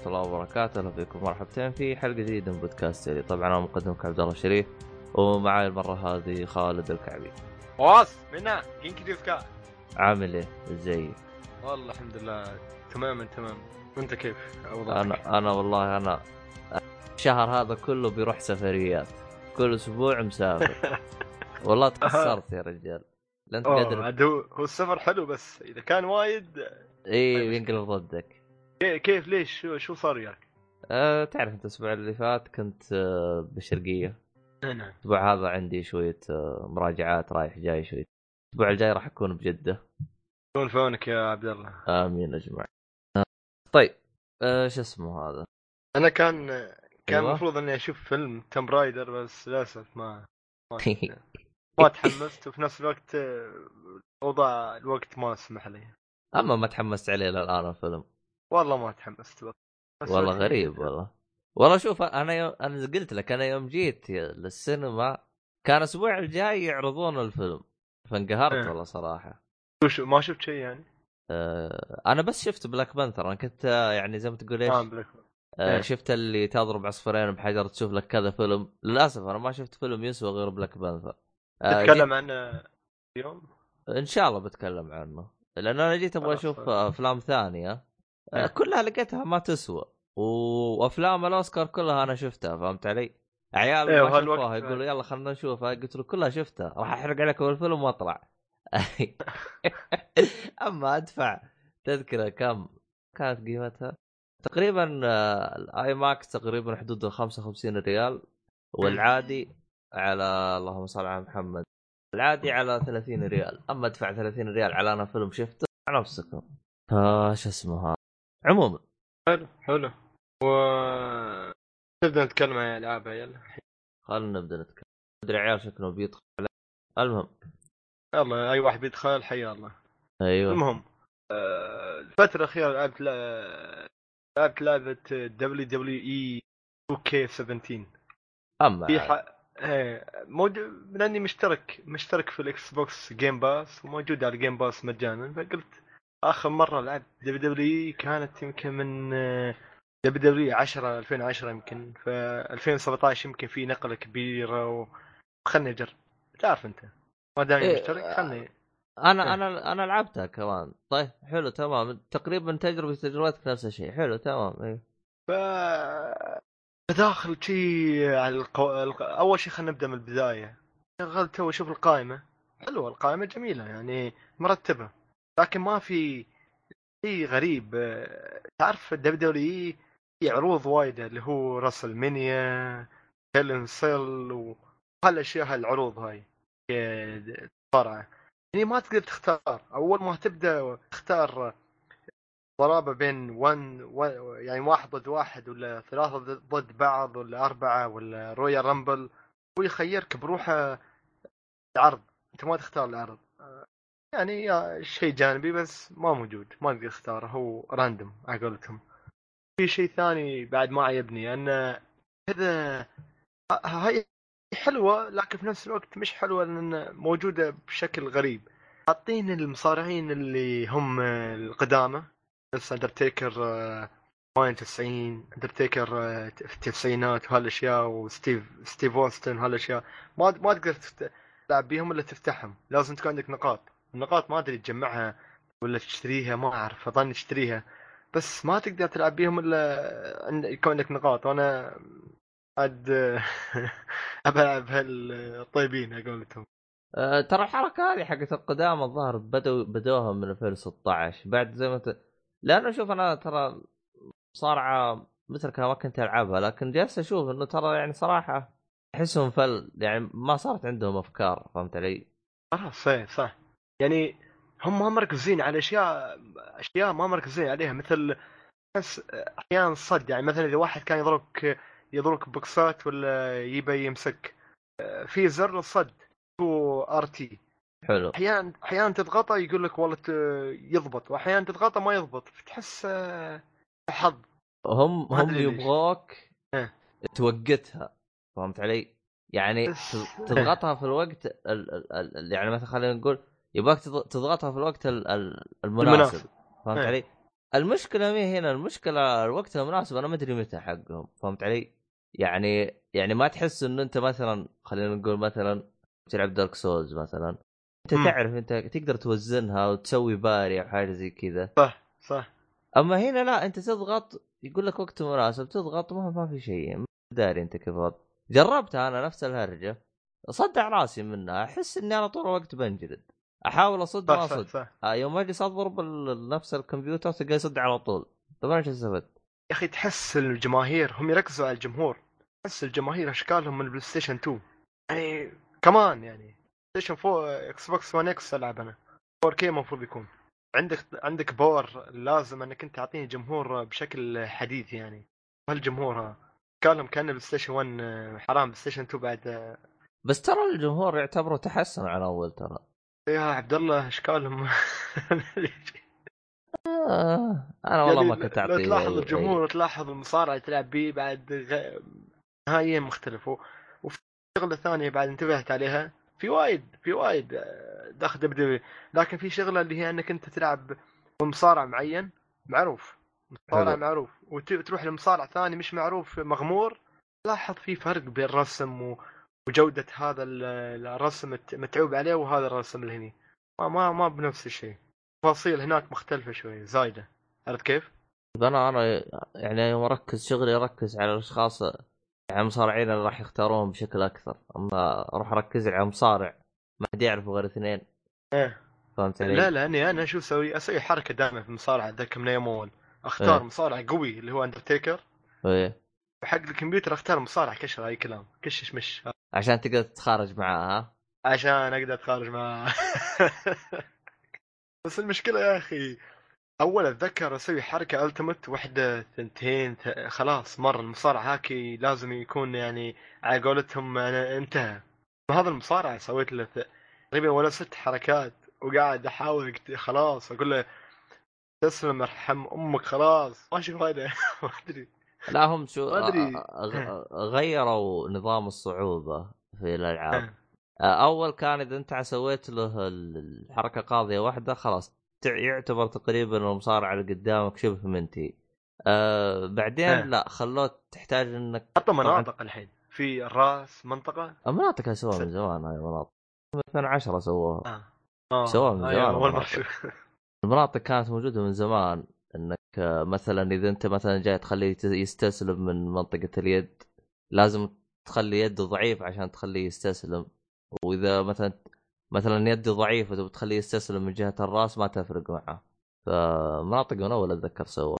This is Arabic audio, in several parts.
ورحمة الله وبركاته، أهلا فيكم مرحبتين في حلقة جديدة من بودكاست سيري، طبعا أنا مقدمك عبد الله الشريف ومعي المرة هذه خالد الكعبي. おっす みんな元気ですか عامل إيه؟ ازيك؟ والله الحمد لله تماما تمام وانت كيف اوضاعك؟ أنا أنا والله أنا الشهر هذا كله بيروح سفريات، كل أسبوع مسافر. والله تكسرت يا رجال. لا أوه، قادر هو السفر حلو بس إذا كان وايد اي طيب. بينقلب ضدك. كي- كيف ليش شو شو صار وياك؟ أه تعرف أنت الأسبوع اللي فات كنت أه بالشرقية. نعم الأسبوع هذا عندي شوية أه مراجعات رايح جاي شوية. الأسبوع الجاي راح أكون بجدة. شلون في عونك يا عبد الله؟ آمين اجمع طيب آه شو اسمه هذا أنا كان كان أيوة. المفروض إني أشوف فيلم تم رايدر بس للأسف ما ما, ما تحمست وفي نفس الوقت آه، اوضاع الوقت ما سمح لي أما ما تحمست عليه الان الفيلم والله ما تحمست بس والله غريب والله والله شوف أنا يوم أنا قلت لك أنا يوم جيت للسينما كان الأسبوع الجاي يعرضون الفيلم فانقهرت إيه. والله صراحة شو ما شفت شيء يعني؟ آه أنا بس شفت Black Panther أنا كنت آه، يعني زي ما تقول إيش آه Black آه إيه. شفت اللي تضرب عصفورين بحجر تشوف لك كذا فيلم للأسف أنا ما شفت فيلم يسوى غير Black Panther آه تتكلم عنه اليوم؟ إن شاء الله بتكلم عنه لأن أنا جيت أبغى. أشوف أفلام ثانية. كلها لقيتها ما تسوى. وأفلام الأوسكار كلها أنا شفتها فهمت علي؟ عيال إيه، ما شافوها يقولوا يلا خلينا نشوفها قلت له كلها شفتها راح أحرق عليكم الفيلم وأطلع. أما أدفع تذكرة كم كانت قيمتها؟ تقريبا آه، ال IMAX تقريبا حدود ال 55 ريال والعادي على اللهم صل على محمد العادي على 30 ريال أما أدفع 30 ريال على أنا فيلم شفته مع نفسكم آه شو اسمه هذا؟ عموما. حلو حلو. و نبدا نتكلم عن العاب يلا. خلينا نبدأ نتكلم. أدري عيال شكله بيدخل. المهم. يلا أي واحد بيدخل حيا الله. أيوه. المهم آه، الفترة الأخيرة لعبت لعبت لعبة دبليو دبليو إي 2 k 17 أما في. ح... إيه، موجود لأني مشترك مشترك في ال Xbox Game Pass وموجود على ال Game Pass مجانا فقلت آخر مرة لعبت WWE كانت يمكن من WW 10 2010 يمكن ف 2017 يمكن في نقلة كبيرة وخلني أجرب. تعرف أنت؟ ما دامني إيه، مشترك خلني. أنا إيه. أنا أنا لعبتها كمان. طيب حلو تمام. تقريبا تجربة تجربتك نفس الشيء. حلو تمام أيوه ف داخل شي على القو... الق- أول شيء خلينا نبدأ من البداية. شغلت تو أشوف القائمة. حلوة القائمة جميلة يعني مرتبة. لكن ما في شيء غريب. تعرف ال WW في عروض وايده اللي هو WrestleMania Hell in a Cell وهالأشياء هالعروض هاي مصارعه يعني ما تقدر تختار. أول ما تبدأ تختار ضرابة بين 1 يعني واحد ضد واحد ولا ثلاثة ضد- بعض ولا أربعة ولا Royal Rumble هو يخيرك بروحه عرض. أنت ما تختار العرض. يعني شيء جانبي بس ما موجود ما تقدر تختاره هو random على قولتهم. في شيء ثاني بعد ما عجبني أن كذا هاي حلوة لكن في نفس الوقت مش حلوة لأن موجودة بشكل غريب. حاطين المصارعين اللي هم القدامى نفس اندرتيكر آه، 98 اندرتيكر في التسعينات وهالاشياء وستيف ستيف أوستن وهالاشياء ما ما تقدر تلعب بيهم إلا تفتحهم. لازم تكون عندك نقاط. النقاط ما أدري تجمعها ولا تشتريها ما أعرف أظن تشتريها. بس ما تقدر تلعب بيهم إلا يكون عندك نقاط. وأنا عاد أبى ألعب هالطيبين على قولتهم أه ترى الحركة هذه حقت القدامى الظاهر بدوا بدوها من 2016 بعد زي ما ت... لأنه شوف أنا ترى مصارعة مثل ما كنت ألعبها لكن جالس أشوف إنه ترى يعني صراحة أحسهم فل يعني ما صارت عندهم أفكار فهمت علي؟ خلاص صحيح صح. يعني هم ما مركزين على أشياء أشياء ما مركزين عليها مثل أحيانا الصد يعني مثلا إذا واحد كان يضربك يضربك بوكسات ولا يبي يمسك في زر الصد هو RT حلو أحيانا أحيانا تضغطه يقول لك والله يضبط واحيانا تضغطه ما يضبط فتحس آه، حظ هم هم. يبغوك. توقتها فهمت علي؟ يعني تضغطها في الوقت ال... ال... ال... يعني مثلا خلينا نقول يبغاك تض- تضغطها في الوقت ال... ال- المناسب فهمت إيه. علي؟ المشكلة مي هنا المشكلة الوقت المناسب أنا ما أدري متى حقهم فهمت علي؟ يعني يعني ما تحس انه أنت مثلا خلينا نقول مثلا تلعب Dark Souls مثلا أنت مم. تعرف أنت تقدر توزنها وتسوي parry أو حاجة زي كذا صح صح أما هنا لا أنت تضغط يقول لك وقت مناسب تضغط ما ما في شيء ما داري أنت كيف وضع. جربتها أنا نفس الهرجة صدع راسي منها أحس إني أنا طول الوقت بنجلد أحاول أصد ما أصد. آه، يوم اجلس اضرب نفس الكمبيوتر تلقى يصد على طول. أنا إيش استفدت؟ يا أخي تحس الجماهير هم يركزوا على الجمهور. تحس الجماهير أشكالهم من ال PlayStation 2 يعني كمان يعني. PlayStation 4 Xbox 1 X ألعب أنا. 4 K المفروض يكون. عندك عندك power لازم إنك أنت تعطيني جمهور بشكل حديث يعني. هالجمهور ها. أشكالهم كأن PlayStation 1 حرام PlayStation 2 بعد. بس ترى الجمهور يعتبره تحسن عن أول ترى. يا عبد الله اشكالهم آه أنا والله ما يعني كنت لو اعطي تلاحظ الجمهور وتلاحظ المصارعة تلعب به بعد غ... نهائيا مختلف وفي شغلة ثانية بعد انتبهت عليها في وايد في وايد آه، داخل دبليو لكن في شغلة اللي هي إنك أنت تلعب بمصارع معين معروف مصارع. معروف وتروح لمصارع ثاني مش معروف مغمور لاحظ في فرق بين الرسم و... وجودة هذا ال- الرسم متعوب عليه وهذا الرسم اللي هني ما ما ما بنفس الشيء. تفاصيل هناك مختلفة شوي زايدة. عرفت كيف؟ أنا أنا يعني يوم أركز شغلي أركز على الأشخاص يعني المصارعين اللي راح يختارون بشكل أكثر. أما أروح أركز على مصارع ما حد يعرفه غير اثنين. إيه. فهمت علي؟ لا لأني أنا شو أسوي؟ أسوي حركة دائما في المصارعة اتذكر من أيام أول. أختار إيه. مصارع قوي اللي هو اندرتيكر إيه. وحق الكمبيوتر اختار مصارع كشر اي كلام كشش مش. عشان تقدر تتخارج معاه ها؟ عشان أقدر اتخارج معاه. بس المشكلة يا أخي أول أتذكر أسوي حركة التمت واحدة ثنتين خلاص مر المصارع هاكي لازم يكون يعني على قولتهم أنا انتهى. هذا المصارع سويت له تقريبا ولا ست حركات وقاعد أحاول خلاص أقول له تسلم ارحم أمك خلاص. ماشي فايده ما أدري. لا هم شو أدري. غيروا نظام الصعوبة في الألعاب. آه. أول كان إذا أنت سويت له ال- الحركة قاضية واحدة خلاص يعتبر تقريبا المصارع اللي قدامك شبه منتهي أه بعدين آه. لا خلوه تحتاج إنك حطوا طبعاً. مناطق الحين. في الرأس منطقة؟ المناطق سووها من زمان هاي المناطق من 2010 سووها. أه. آه سواء من أيوة، زمان المناطق كانت موجودة من زمان. إنك آه، مثلا إذا أنت مثلا جاي تخليه يستسلم من منطقة اليد لازم تخلي يده ضعيف عشان تخليه يستسلم. وإذا مثلا مثلا يده ضعيفه تبغى تخليه يستسلم من جهة الرأس ما تفرق معه. فمناطق من أول أتذكر سوى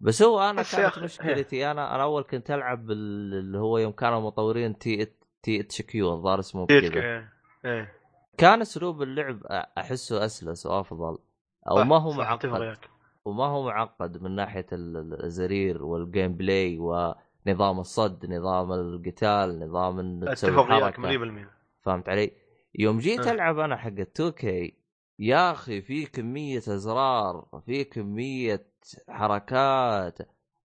بس هو أنا كانت مشكلتي أنا أنا أول كنت ألعب اللي هو يوم كانوا مطورين T THQ الظاهر اسمه كذا إيه. كان أسلوب اللعب أحسه أسلس وأفضل. أو ما هو معقد. وما هو معقد من ناحية ال- ال- الزرير وال gameplay ونظام الصد نظام القتال نظام إنك تسوي اتفق وياك حركة مليون بالمية فهمت علي؟ يوم جيت أه. ألعب أنا حق 2K يا أخي في كمية أزرار في كمية حركات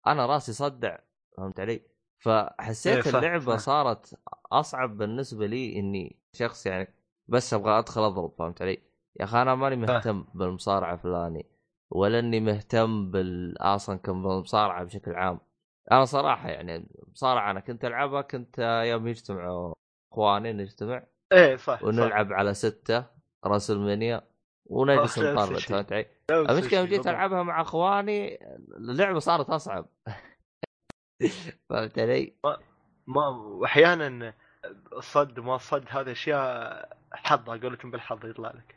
أنا راسي صدع فهمت علي؟ فحسيت إيه، اللعبة. صارت أصعب بالنسبة لي إني شخص يعني بس أبغى أدخل أضرب فهمت علي؟ يا أخي أنا ماني مهتم بالمصارعة فلاني ولا إني مهتم بال أصلا كمصارعه بشكل عام أنا صراحة يعني مصارعة أنا كنت ألعبها كنت يوم يجتمعوا إخواني نجتمع إيه صح ونلعب على ستة راس المانيا ونجلس نطرد. فهمت علي؟ صح. المشكلة جيت. ألعبها مع إخواني اللعبة صارت أصعب فهمت علي؟ ما واحيانا الصد وما الصد هذه أشياء حظ قولتهم بالحظ يطلع لك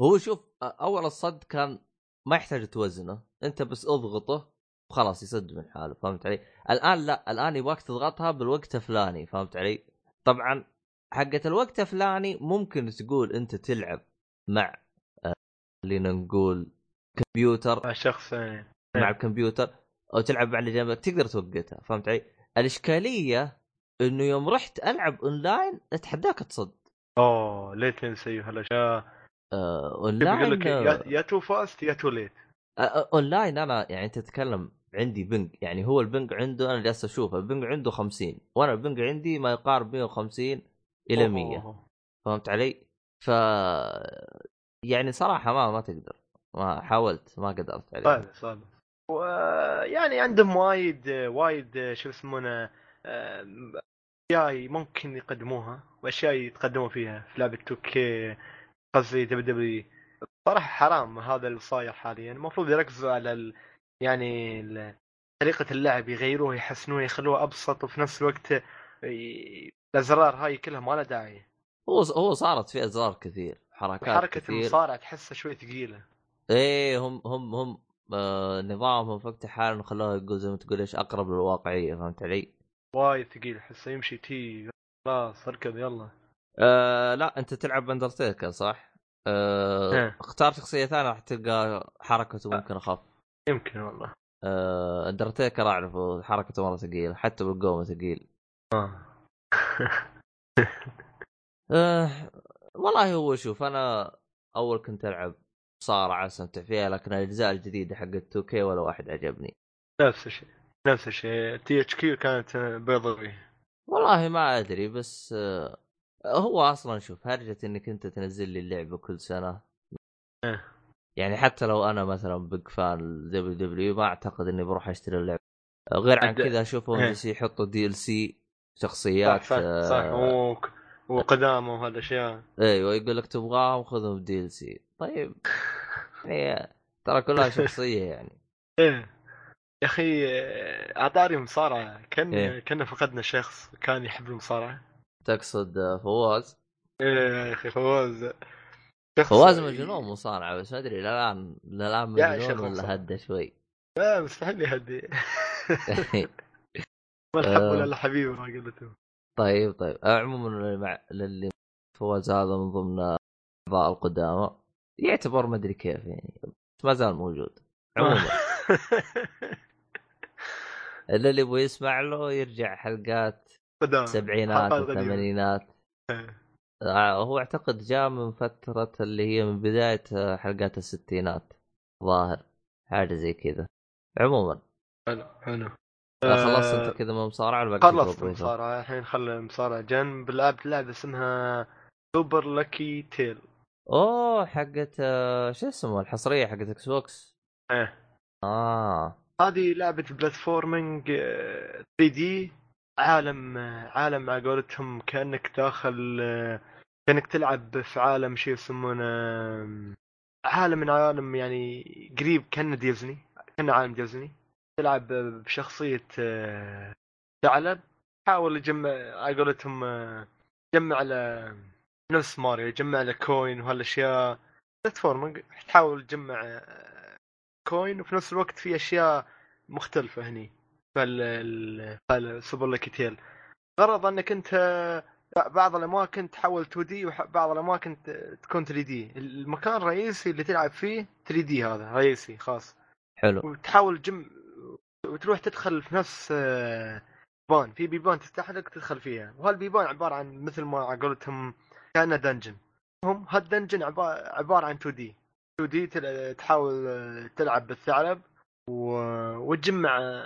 هو شوف أول الصد كان ما يحتاج توزنه انت بس اضغطه وخلاص يسد من حاله فهمت علي؟ الآن لا الآن يبغاك تضغطها بالوقت الفلاني فهمت علي؟ طبعا حقة الوقت الفلاني ممكن تقول انت تلعب مع آه، خلينا نقول كمبيوتر مع شخص إيه. مع الكمبيوتر أو تلعب مع اللي جنبك تقدر توقتها فهمت علي؟ الإشكالية إنه يوم رحت ألعب أونلاين أتحداك تصد أوه ليه تنسي هالاشياء آه يقول أونلاين لك يا تو فاست يا تو ليت. آه، آه، أونلاين أنا يعني أنت تتكلم عندي ping يعني هو ال ping عنده أنا جالس أشوف ال ping عنده 50 وأنا ال ping عندي ما يقارب 150 إلى 100 فهمت علي؟ ف يعني صراحة ما ما تقدر ما حاولت ما قدرت عليه. صعب صعب ويعني عندهم وايد وايد شو يسمونه أشياء ممكن يقدموها وأشياء يتقدموا فيها. في لعبة 2K قصدي WW صراحة حرام هذا اللي صاير حاليا. المفروض يركزوا على ال... يعني ال... طريقة اللعب يغيروها يحسنوها يخلوها أبسط وفي نفس الوقت ي- الأزرار هاي كلها ما لها داعي. هو هو صارت في أزرار كثير حركات حركه كثير. المصارع تحسها شوي ثقيلة. إيه هم هم هم آه نظامهم في وقت حال خلوه يقول زي ما تقول إيش أقرب للواقعية فهمت علي؟ وايد ثقيل أحسه يمشي تي خلاص أركض يلا. آه لا انت تلعب اندرتيكر صح؟ آه إيه. اختار شخصية ثانية راح تلقى حركته ممكن أخف. يمكن والله. آه اندرتيكر أعرفه حركته مرة ثقيله حتى بالقومة ثقيل. آه. آه والله هو شوف أنا أول كنت ألعب مصارعه استمتع فيها لكن الأجزاء الجديدة حقت 2K ولا واحد عجبني. نفس الشيء نفس الشيء. THQ كانت بيضاوي والله ما أدري بس آه هو أصلا شوف هرجة إنك أنت تنزل لي اللعبة كل سنة. إيه. يعني حتى لو أنا مثلا بيج فان دبليو دبليو ما أعتقد إني بروح أشتري اللعبة. آه، غير عن كذا اشوفهم إيه. يحطوا DLC شخصيات صح صح, صح. آه، وك- وقدامه وهذا الاشياء أيوه يقول لك تبغاهم خذهم DLC طيب. يعني ترى كلها شخصية يعني. إيه. يا أخي اعطاري مصارعة. كان إيه. كنا فقدنا شخص كان يحب المصارعة. تقصد آه، فواز؟ إيه يا أخي فواز فواز مجنون مصارعة بس ما أدري الان الان يا مجنون ولا. هدى شوي. لا مستحيل يهدي. ما الحب آه. ولا الحبيب ما قلته. طيب طيب. عموما للي فواز هذا من ضمن أعضاء القدامى. يعتبر ما أدري كيف يعني بس ما زال موجود. عموما. اللي يبغى يسمع له يرجع حلقات قدام السبعينات. والثمانينات إيه. آه، هو أعتقد جاء من فترة اللي هي من بداية آه، حلقات الستينات. ظاهر حاجة زي كذا. عموما. حلو حلو. آه، خلصت أنت كذا من المصارعة ولا خلصت؟ المصارعة. الحين خلى المصارعة. جنب لعبت لعبة اسمها Super Lucky's Tale أوه حقت شو اسمه؟ الحصرية حقت Xbox إيه. آه. هذه لعبة platforming 3D عالم عالم على قولتهم كأنك داخل كأنك تلعب في عالم شيء يسمونه عالم من عالم يعني قريب كأنه ديزني كأنه عالم ديزني. تلعب بشخصية ثعلب. حاول يجمع على قولتهم جمع له نفس ماريو يجمع له coin وهالأشياء. platforming. تحاول تجمع coin وفي نفس الوقت في أشياء مختلفة هني. فال Super Lucky's Tale غرض أنك أنت بعض الأماكن تحول 2D وبعض الأماكن تكون 3D. المكان الرئيسي اللي تلعب فيه 3D هذا رئيسي خاص. حلو. وتحاول تجمع وتروح تدخل في نفس بيبان في بيبان تفتح لك تدخل فيها. وهالبيبان عبارة عن مثل ما على قولتهم كأنه dungeon هم ها ال dungeon عبارة عن 2D. 2D تحاول تلعب بالثعلب و- وتجمع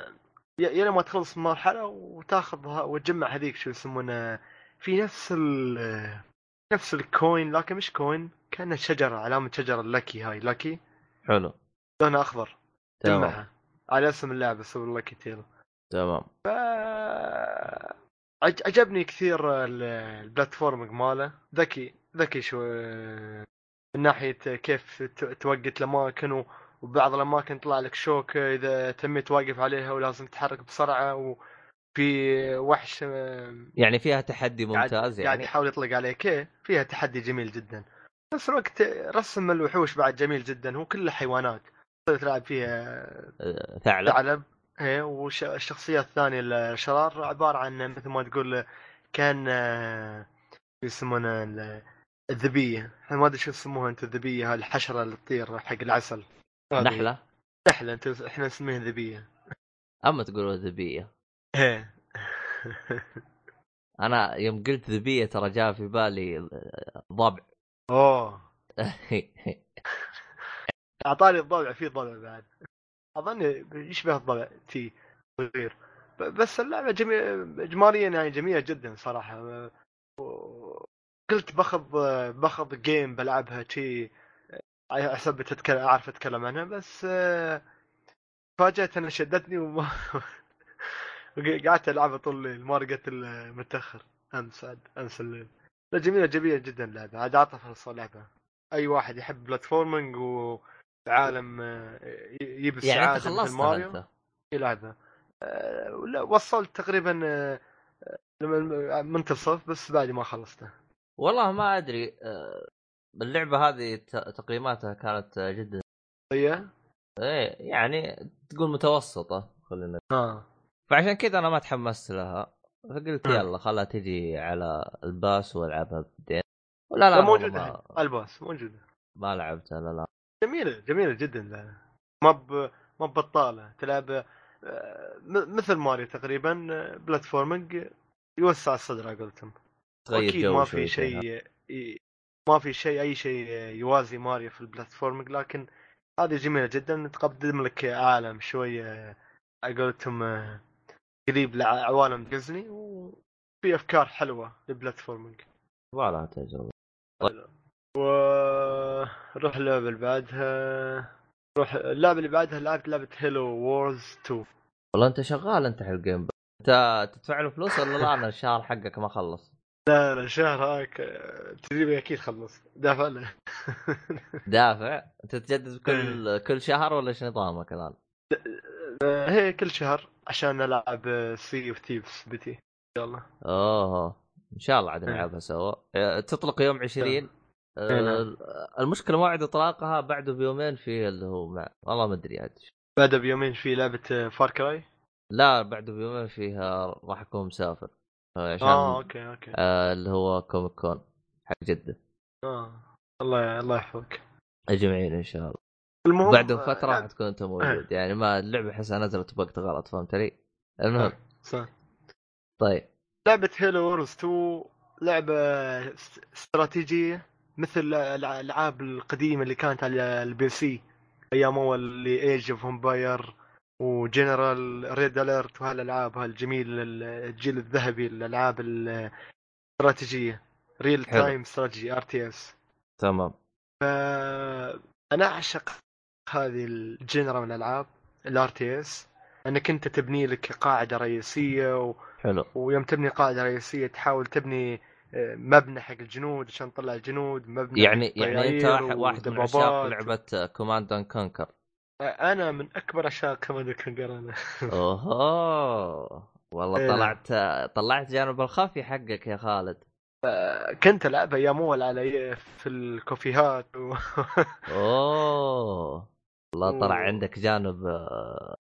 يا لما تخلص مرحلة وتاخذ ها- وتجمع هذيك شو يسمونه في نفس ال آه، نفس ال coin لكن مش coin كانه شجرة علامة شجرة lucky هاي lucky حلو. لونها أخضر. تمام. جمعها. على اسم اللعبة Super Lucky's Tale تمام. ف عج- عجبني كثير ال- البلاتفورمينج ماله. ذكي ذكي شو من ناحية كيف توقت الاماكن و- وبعض الأماكن يطلع لك شوك إذا تميت واقف عليها ولازم تتحرك بسرعة وفي وحش يعني فيها تحدي قاعد ممتاز قاعد يعني؟ يحاول يطلق عليك. إيه، فيها تحدي جميل جدا. نفس الوقت رسم الوحوش بعد جميل جدا. هو كله حيوانات. تقدر تلعب فيها آه، ثعلب. ثعلب. إيه والشخصيات الثانية الشرار عبارة عن مثل ما تقول كان آه، يسمونه ال- الذبية. ما أدري شو يسموها أنت الذبية هاي الحشرة اللي تطير حق العسل. نحلة؟ نحله أنت إحنا نسميها ذبية. أما تقولوا ذبية. إيه. أنا يوم قلت ذبية ترى جاء في بالي ضبع. أوه. أعطاني الضبع في ضبع بعد. اظن يشبه الضبع تي صغير. بس اللعبة جميل اجماليا يعني جميلة جدا صراحة. قلت باخذ باخذ جيم بلعبها شي حسب تتكلم اعرف اتكلم عنها بس آه، فاجأت انها شدتني وما قعدت العبها طول الليل ما الا متاخر امس عاد امس الليل. لا جميلة جميلة جدا اللعبة. عاد اعطى فرصه لعبة. أي واحد يحب platforming وعالم آه، يجيب السعاده يعني أنت خلصتها ماريو. يلعبها آه، وصلت تقريبا لما منتصف بس بعد ما خلصته. والله ما أدري اللعبة هذه تقييماتها كانت آه، جدا هي إيه يعني تقول متوسطة خلينا آه. فعشان كذا أنا ما تحمست لها. فقلت مم. يلا خلها تجي على ال Pass وألعبها بعدين. ولا لا موجودة ما, ال Pass موجودة. ما لعبتها لا لا. جميلة جميلة جدا لا. ما ب ما ببطاله تلعب آه، م- مثل ماريو تقريبا آه، platforming يوسع الصدر على قولتهم. تغير أكيد جو ما في. شيء ما في شيء أي شيء يوازي ماريو في ال platforming لكن هذه جميلة جدا. تقدم لك عالم شوية على قولتهم قريب لعوالم ديزني وفي أفكار حلوة لل platforming. لها تجربة. وروح اللعبة اللي بعدها. روح اللعبة اللي بعدها لعبت لعبة Halo Wars 2 والله أنت شغال أنت حق ال Game أنت تدفع له فلوس ولا لا؟ أنا الشهر حقك ما خلص. لا لا شهر هاك آه، تدريبي أكيد خلص. دافع له. دافع؟ أنت تجدد كل كل شهر ولا إيش نظامك الان؟ آه، هي كل شهر عشان ألعب Sea of Thieves beta. إن شاء الله. أوه. إن شاء الله عاد إيه. نلعبها سوا. آه، تطلق يوم 20 إيه، آه، نعم. المشكلة موعد إطلاقها بعده بيومين في اللي هو مع والله ما أدري عاد بعدها بيومين في لعبة Far Cry لا بعده بيومين فيها راح أكون مسافر. عشان آه okay okay. آه اللي هو Comic Con حق جده آه الله الله يحفظك. أجمعين إن شاء الله. المهم بعده آه، فترة راح لعب- تكون أنت موجود. يعني ما اللعبة احسها نزلت بوقت غلط فهمت علي؟ المهم. صح. طيب. لعبة Halo Wars 2 لعبة س- استراتيجية مثل الألعاب القديمة اللي كانت على ال PC. أيام أول اللي Age of Empires و General Red Alert وهالألعاب هالجميل الجيل الذهبي الألعاب الاستراتيجية real. time strategy RTS تمام. أنا أعشق هذه ال genre من الألعاب ال RTS انك انت تبني لك قاعدة رئيسية و... حلو. ويوم تبني قاعدة رئيسية تحاول تبني آه، مبنى حق الجنود عشان تطلع الجنود مبنى يعني يعني أنت واحد, من عشاق. لعبة Command and Conquer أنا من أكبر عشاق Command Conquer أنا اوه والله إيه. طلعت طلعت جانب الخفي حقك يا خالد كنت العبها أيام اول على في الكوفيهات و... أوه والله طلع. عندك جانب آه،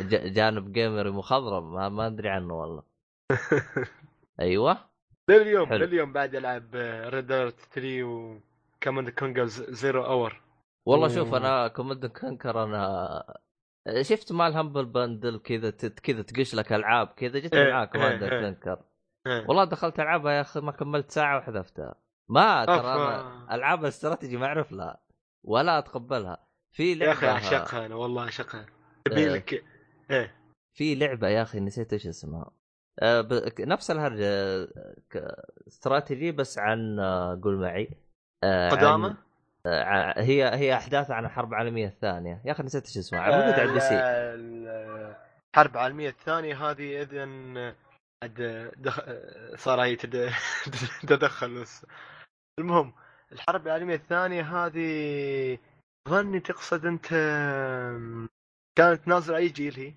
ج- جانب gamer ي مخضرم ما, ما أدري عنه والله أيوه لليوم. لليوم بعد ألعب Red Alert 3 و Command Conquer Zero Hour والله أوه. شوف أنا Command Conquer أنا شفت مال Humble Bundle كذا ت- كذا تقش لك ألعاب كذا جت إيه، معاه Command إيه، إيه. Conquer والله دخلت العبها يا أخي ما كملت ساعة وحذفتها. ما ترى أنا ألعاب الاستراتيجي ما أعرف لها ولا أتقبلها. في يا أخي لعبة أعشقها أنا والله أعشقها. إيه. لك إيه. في لعبة يا أخي نسيت إيش اسمها. آه، نفس الهرجه آه، استراتيجي بس عن آه، قول معي آه، آه، ع- هي هي أحداث عن الحرب العالمية الثانية. يا أخي نسيت إيش اسمها موجود على ال PC الحرب العالمية الثانية هذه عاد دخ... صار هي تد... تدخل. بس المهم الحرب العالمية الثانية هذه ظني تقصد أنت كانت نازلة أي جيل هي؟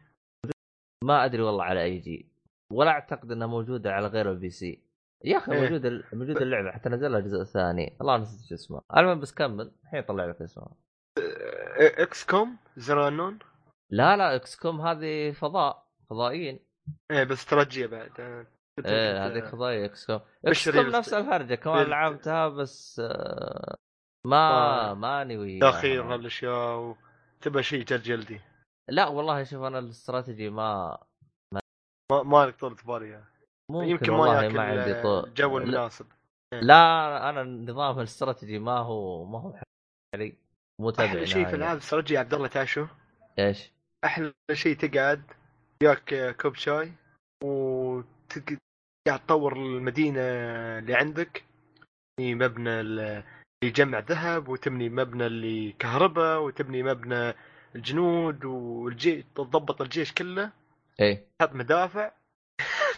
ما أدري والله على أي جيل ولا أعتقد إنها موجودة على غير ال PC. يا أخي إيه. موجودة موجودة اللعبة حتى نزل لها الجزء الثاني والله نسيت إيش اسمها المهم بس كمل. الحين طلع لك اسمها XCOM؟ Zero Unknown لا لا XCOM هذه فضاء فضائيين. إيه بس استراتيجيه بعد. إيه هذيك فضائية XCOM. XCOM نفس الهرجة كمان لعبتها بس آه، ما آه. ماني وياها. تاخير هالاشياء وتبى شيء جلد جلدي. لا والله شوف أنا الاستراتيجي ما ما ما لك طولة بال يعني. ممكن يمكن ما ياكل ما عندي طول الجو المناسب. لا أنا نظام الاستراتيجي ما هو ما هو علي مو تابع أحلى شيء في نهائي. العاب استراتيجي يا عبد الله تعشو. إيش؟ أحلى شيء تقعد وياك كوب شاي وقاعد تطور المدينة اللي عندك. في مبنى ال- يجمع ذهب وتبني مبنى اللي كهرباء وتبني مبنى الجنود والجيش تضبط الجيش كله. إيه. تحط مدافع.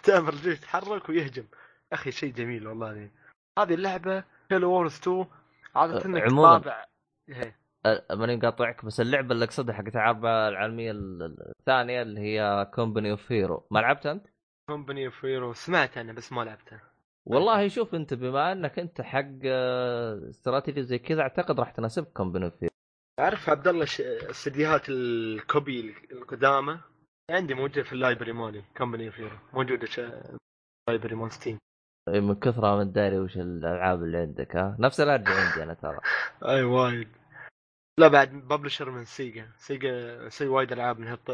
تامر الجيش يتحرك ويهجم. أخي شيء جميل والله هذه اللعبة Halo Wars 2 عادة إنك عموماً. طابع إيه. أه، ماني مقاطعك بس اللعبة اللي اقصدها حقت الحرب العالمية ال- ال- الثانية اللي هي Company of Heroes ما لعبت أنت؟ Company of Heroes سمعت أنا بس ما لعبته والله شوف أنت بما أنك أنت حق آه، استراتيجي زي كذا أعتقد راح تناسبك Company of Heroes تعرف عبد الله استديوهات الكوبي القدامى؟ عندي موجوده في ال library مالي Company of Heroes موجوده ش... لايبرري مال ستيم إيه، من كثرها من داري وش الألعاب اللي عندك ها؟ نفس الارجع عندي أنا ترى. أي وايد. لا بعد ببلشر من سيجا سيجا سوي وايد ألعاب من هالط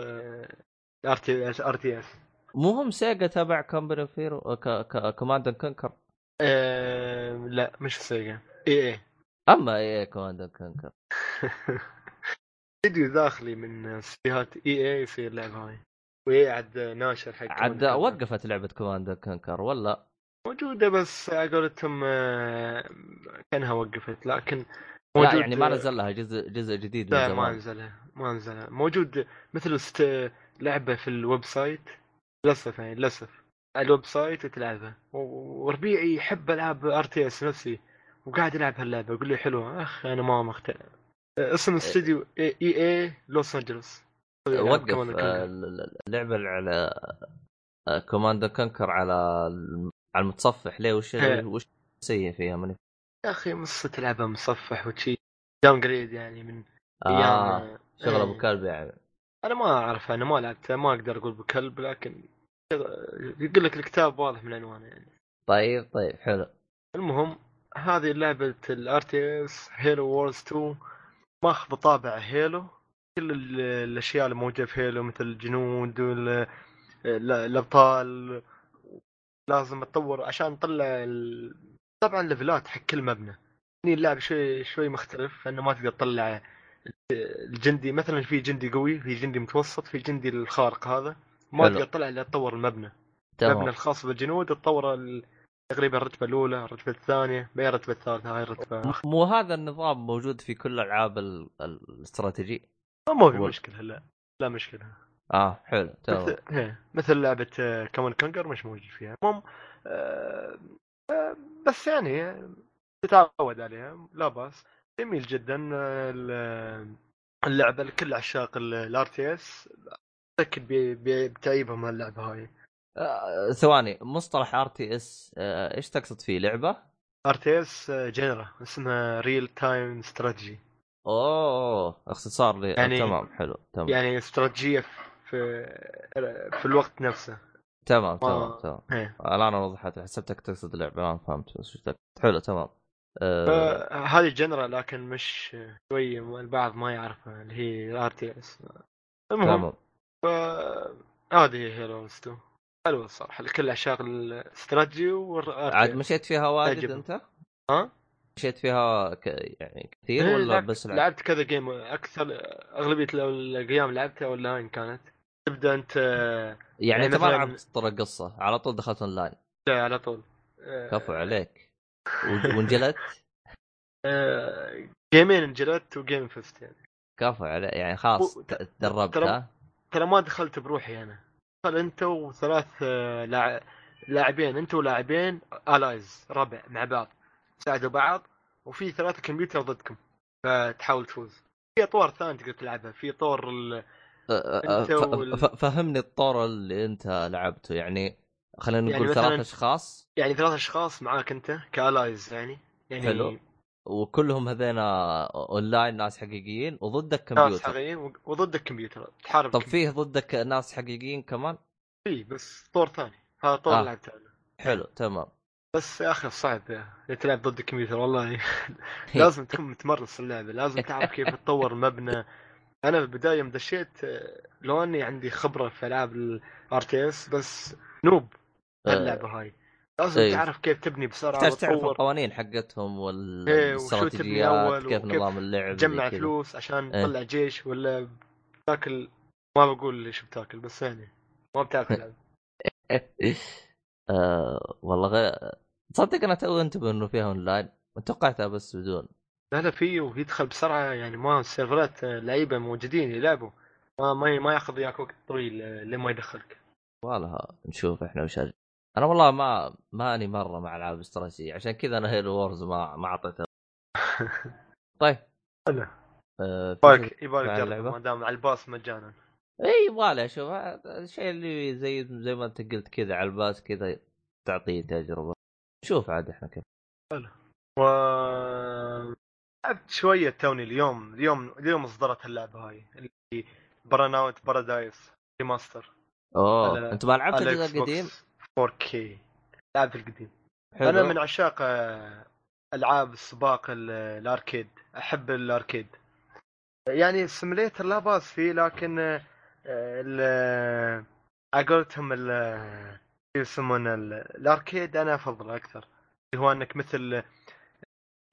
ار تي اس ار تي اس مو هم سيجا تبع كومباني اوف هيرو كوماند كونكر لا مش سيجا إي إي. أما إيه كوماند كونكر فيديو داخلي من استديوهات إي إي يصير اللعبه هاي. و EA عاد ناشر حق عاد. وقفت لعبة Command Conquer ولا؟ موجودة بس على قولتهم آه، كأنها وقفت لكن لا يعني ما نزل لها جزء جزء جديد لا ما نزلها ما نزلها. موجود مثل است... لعبة في ال website. للأسف يعني للأسف. ال website وتلعبها وربيعي يحب ألعاب RTS نفسي. وقاعد يلعب هاللعبة يقول لي حلوة. أخ أنا ما مقتنع. اسم الاستوديو EA Los Angeles. وقف كمان آه،. اللعبة على Command Conquer على الم- على المتصفح. ليه؟ وش إيه. وش سيء فيها؟ من يا أخي مص تلعبها متصفح وشي. downgrade يعني من آه أيام شغل إيه. أبو كلب يعني. أنا ما أعرف أنا ما لعبتها ما أقدر أقول بكلب لكن يقول لك الكتاب واضح من عنوانه يعني. طيب طيب حلو. المهم هذه لعبة ال RTS Halo Wars 2 ماخذ طابع Halo كل ال- الأشياء اللي موجودة في Halo مثل الجنود الأبطال لازم تطور عشان نطلع ال... طبعا ليفلات حق كل مبنى. هني اللعب شوي شوي مختلف انه ما تقدر تطلع الجندي مثلا في جندي قوي في جندي متوسط في جندي الخارق هذا ما. تقدر تطلع إلا تطور المبنى. المبنى تمام الخاص بالجنود تطور ال- تقريبا الرتبة الأولى الرتبة الثانية بعدين الرتبة الثالثة هاي الرتبة. مو هذا النظام موجود في كل ألعاب ال- ال- الاستراتيجي؟ ما في مشكلة لا لا مشكلة. آه حلو تمام. مثل, هي. مثل لعبة Command Conquer مش موجود فيها. المهم آه، آه، بس يعني تتعود عليها لا بأس. جميل جدا آه، ال- اللعبة لكل عشاق ال RTS بي- بتعيبهم هاللعبة هاي. آه ثواني مصطلح RTS إيش تقصد فيه؟ لعبة؟ RTS genre اسمها real time strategy أوه اختصار لي. يعني... يعني- تمام حلو تمام. يعني استراتيجية في في الوقت نفسه. تمام تمام ما- تمام إيه. الآن وضحت حسبتك تقصد اللعبة ما فهمت بس. حلو تمام. آه آه، هذه genre لكن مش شوي البعض ما يعرفها اللي هي RTS المهم تمام. ف هذه هي Halo 2 حلوة الصراحة لكل عشاق الاستراتيجي والار عاد مشيت فيها واجد تعجبني. أنت؟ ها؟ مشيت فيها ك... يعني كثير إيه، ولا لعبت- بس لعب؟ لعبت كذا game أكثر أغلبية الأيام لعبتها اونلاين كانت. تبدأ أنت يعني يعني انت ما مثلاً- لعبت طر القصة على طول دخلت اونلاين لا، على طول. آه، كفو عليك. وانجلدت آه، جيمين انجلدت و game فزت يعني. كفو عليك يعني خلاص تدربت ترى- ما دخلت بروحي أنا. انت وثلاث آه، لاع- لاعبين انت ولاعبين allies ربع مع بعض ساعدوا بعض وفي ثلاثة كمبيوتر ضدكم فتحاول تفوز في اطوار ثانية تقدر تلعبها في طور ال... أنت ف- وال- فهمني الطور اللي انت لعبته يعني خلينا يعني نقول مثلاً- ثلاث أشخاص يعني ثلاث أشخاص معاك أنت ك allies يعني يعني حلو. وكلهم هذينا اونلاين ناس حقيقيين وضدك ناس كمبيوتر حقيقيين و- وضدك كمبيوتر تحارب طب. فيه ضدك ناس حقيقيين كمان؟ في بس طور ثاني. هذا طور آه. لعبته حلو تمام. بس يا أخي صعب تلعب ضد الكمبيوتر والله. لازم تكون متمرس اللعبة لازم تعرف كيف تطور مبنى. أنا بالبداية يوم دشيت آه، لو أني عندي خبرة في ألعاب ال RTS بس noob. اللعبه هاي. لازم إيه. تعرف كيف تبني بسرعة تحتاج تعرف القوانين حقتهم إيه، والاستراتيجيات كيف نظام اللعب تجمع. فلوس عشان إيه. تطلع جيش ولا بتاكل ما بقول ليش بتاكل بس يعني ما بتاكل آه والله غير تصدق أنا تو أنتبه إنه فيها اونلاين توقعتها بس بدون لا لا في ويدخل بسرعة يعني ما السيرفرات آه، لعيبة موجودين يلعبوا ما ما ما ياخذ وياك وقت طويل آه، لين ما يدخلك والله نشوف إحنا وش. أنا والله ما ماني مرة مع ألعاب استراتيجية عشان كذا أنا Halo Wars ما ما اعطيتها طيب. حلو آه يبالك يبالك؟ ما دام على ال Pass مجانا. إي يبغالي أشوف هذا الشيء اللي زي زي ما أنت قلت كذا على ال Pass كذا تعطيه تجربة. شوف عاد إحنا كيف. و لعبت شوية توني اليوم اليوم اليوم اصدرت اللعبة هاي اللي Burnout Paradise Remaster أوه على- أنت ما لعبت الجزء القديم؟ بوكس 4K لعبت القديم حلو. أنا من عشاق آه، ألعاب السباق ال- ال arcade. أحب ال arcade. يعني ال simulator لا بأس فيه لكن آه، ال على قولتهم ال يسمونه ال- ال arcade أنا افضله أكثر. اللي هو إنك مثل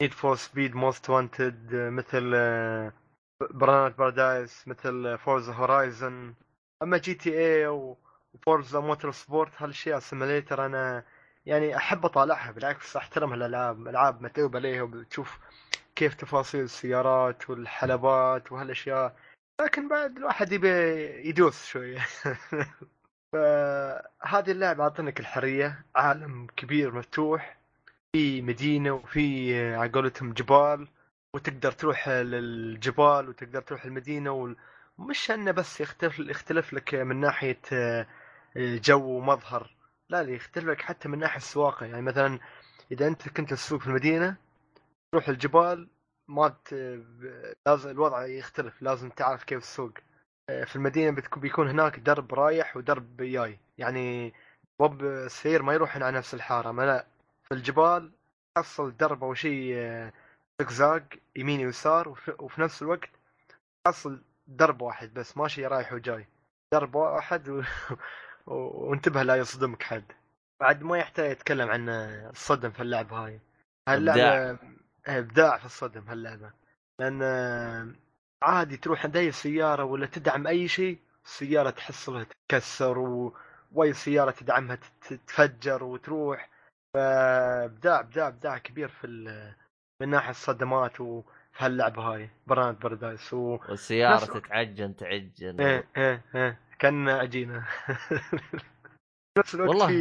Need for Speed Most Wanted مثل Burnout Paradise مثل Forza Horizon أما GTA و Forza Motorsport هالاشياء simulator أنا يعني أحب أطالعها بالعكس أحترم هالألعاب ألعاب متعوب عليها وبتشوف كيف تفاصيل السيارات والحلبات وهالأشياء. لكن بعد الواحد يبي يدوس شوية فهذه اللعبة اعطتك الحريه عالم كبير مفتوح في مدينة وفي على قولتهم جبال وتقدر تروح للجبال وتقدر تروح المدينة وال... مش إنه بس يختلف يختلف لك من ناحية جو ومظهر لا لا لك حتى من ناحية السواقة. يعني مثلا إذا أنت كنت تسوق في المدينة تروح الجبال ما. لازم الوضع يختلف. لازم تعرف كيف آه، في المدينة بتكون بيكون هناك درب رايح ودرب جاي. يعني بوب السير ما يروح على نفس الحارة. ما لا في الجبال تحصل درب أو شيء زقزاق يمين ويسار وفي نفس الوقت تحصل درب واحد بس ماشي رايح وجاي. درب واحد و... و- وانتبه لا يصدمك حد. بعد ما يحتاج يتكلم عن الصدم في اللعبه هاي. هاللعبه إبداع. في الصدم هاللعبة. لأن عادي تروح عند أي سيارة ولا تدعم أي شيء السيارة تحصلها تتكسر و... وأي سيارة تدعمها تت- تتفجر وتروح. فإبداع إبداع إبداع كبير في ال... من ناحية الصدمات وفي هاللعبة هاي. Burnout Paradise و... والسيارة نفس- تتعجن تعجن. إيه إيه إيه. كان نفس الوقت والله. في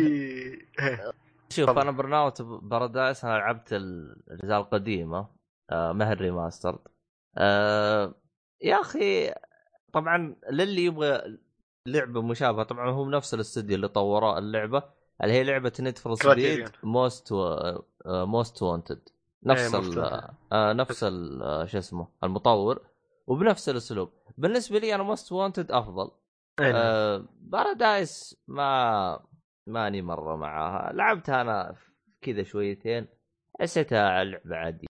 إيه. شوف تفضل. أنا Burnout Paradise أنا لعبت الأجزاء القديمة آه ما هي ال remaster آه يا أخي طبعا للي يبغى لعبة مشابهة طبعا هم نفس الاستوديو اللي طوروا اللعبة اللي هي لعبة Need for Speed. Most Most Wanted نفس ال. آه نفس ال- آه، شو اسمه المطور وبنفس الأسلوب بالنسبة لي أنا Most Wanted أفضل إيه،. آه Paradise ما ماني مرة معاها. لعبتها أنا كذا شويتين حسيتها لعبة عادية.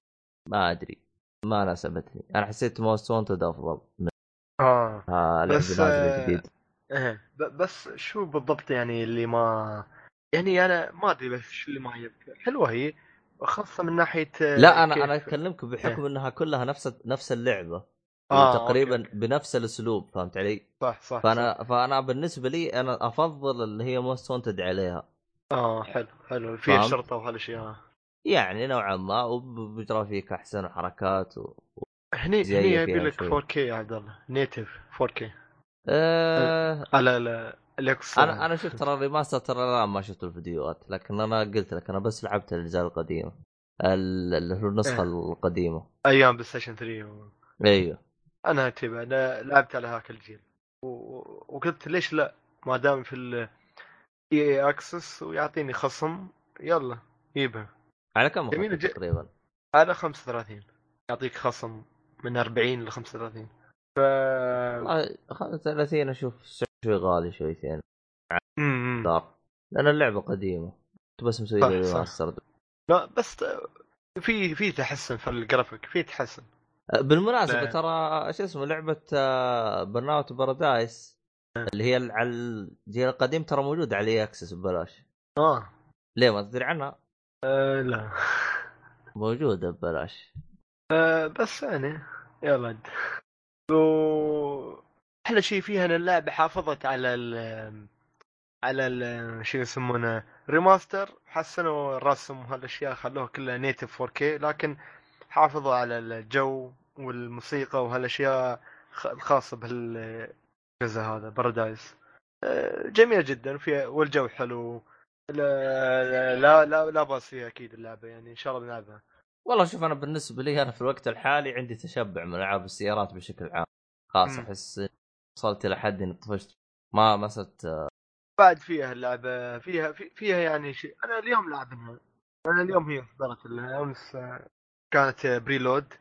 ما أدري ما ناسبتني. أنا حسيت Most Wanted أفضل من آه آه بس، آه، ب- بس شو بالضبط يعني اللي ما يعني أنا ما أدري بس شو اللي ما عجبك حلوة هي خاصة من ناحية لا أنا أنا أكلمك بحكم إنها كلها نفس نفس اللعبة. آه، تقريبا أوكي،. بنفس الأسلوب فهمت علي؟ صح صح فانا صح. فأنا بالنسبة لي أنا أفضل اللي هي Most Wanted عليها آه حلو حلو فيها فهمت؟ شرطة وهالاشياء يعني نوعا ما وبجرافيك أحسن وحركات و... هني هني يبي لك شوي. 4K يا عبد الله native 4K آه على ال- ال X أنا أنا شفت ترى ال remaster ترى لا ما شفت الفيديوهات لكن أنا قلت لك أنا بس لعبت الأجزاء القديمة ال- اللي هو النسخة إيه. القديمة أيام PlayStation 3 و... أيوه أنا تبع أنا لعبت على هاك الجيل. وقلت ليش لا؟ ما دام في ال EA Access ويعطيني خصم يلا جيبها على كم جميل أخذت جد. تقريبا؟ على 35 يعطيك خصم من 40 ل 35 ف والله 35 أشوف شوي غالي شويتين. دار لأن اللعبة قديمة. كنت بس مسوي. remaster لا بس في في تحسن في الجرافيك في تحسن. بالمناسبة لا. ترى شو اسمه لعبة Burnout Paradise اللي هي على الجيل القديم ترى موجودة على Access ببلاش آه, ليه ما تدري عنها؟ آه لا موجودة ببلاش آه بس يعني يلا. و أحلى شيء فيها إن اللعبة حافظت على ال على ال شو يسمونه remaster حسنوا الرسم وهالأشياء خلوها كلها native 4K لكن حافظوا على الجو والموسيقى وهالأشياء الخاصة بهالجزء هذا بارادايس آه، جميل جدا فيها والجو حلو. لا لا لا, لا بأس فيها أكيد اللعبة يعني إن شاء الله بنلعبها. والله شوف أنا بالنسبة لي أنا في الوقت الحالي عندي تشبع من ألعاب السيارات بشكل عام. خلاص. أحس وصلت إلى حد إني طفشت. ما ما صرت بعد فيها اللعبة فيها في فيها يعني شيء. أنا اليوم لعبناها أنا اليوم هي اصدرت امس آه، كانت بريلود.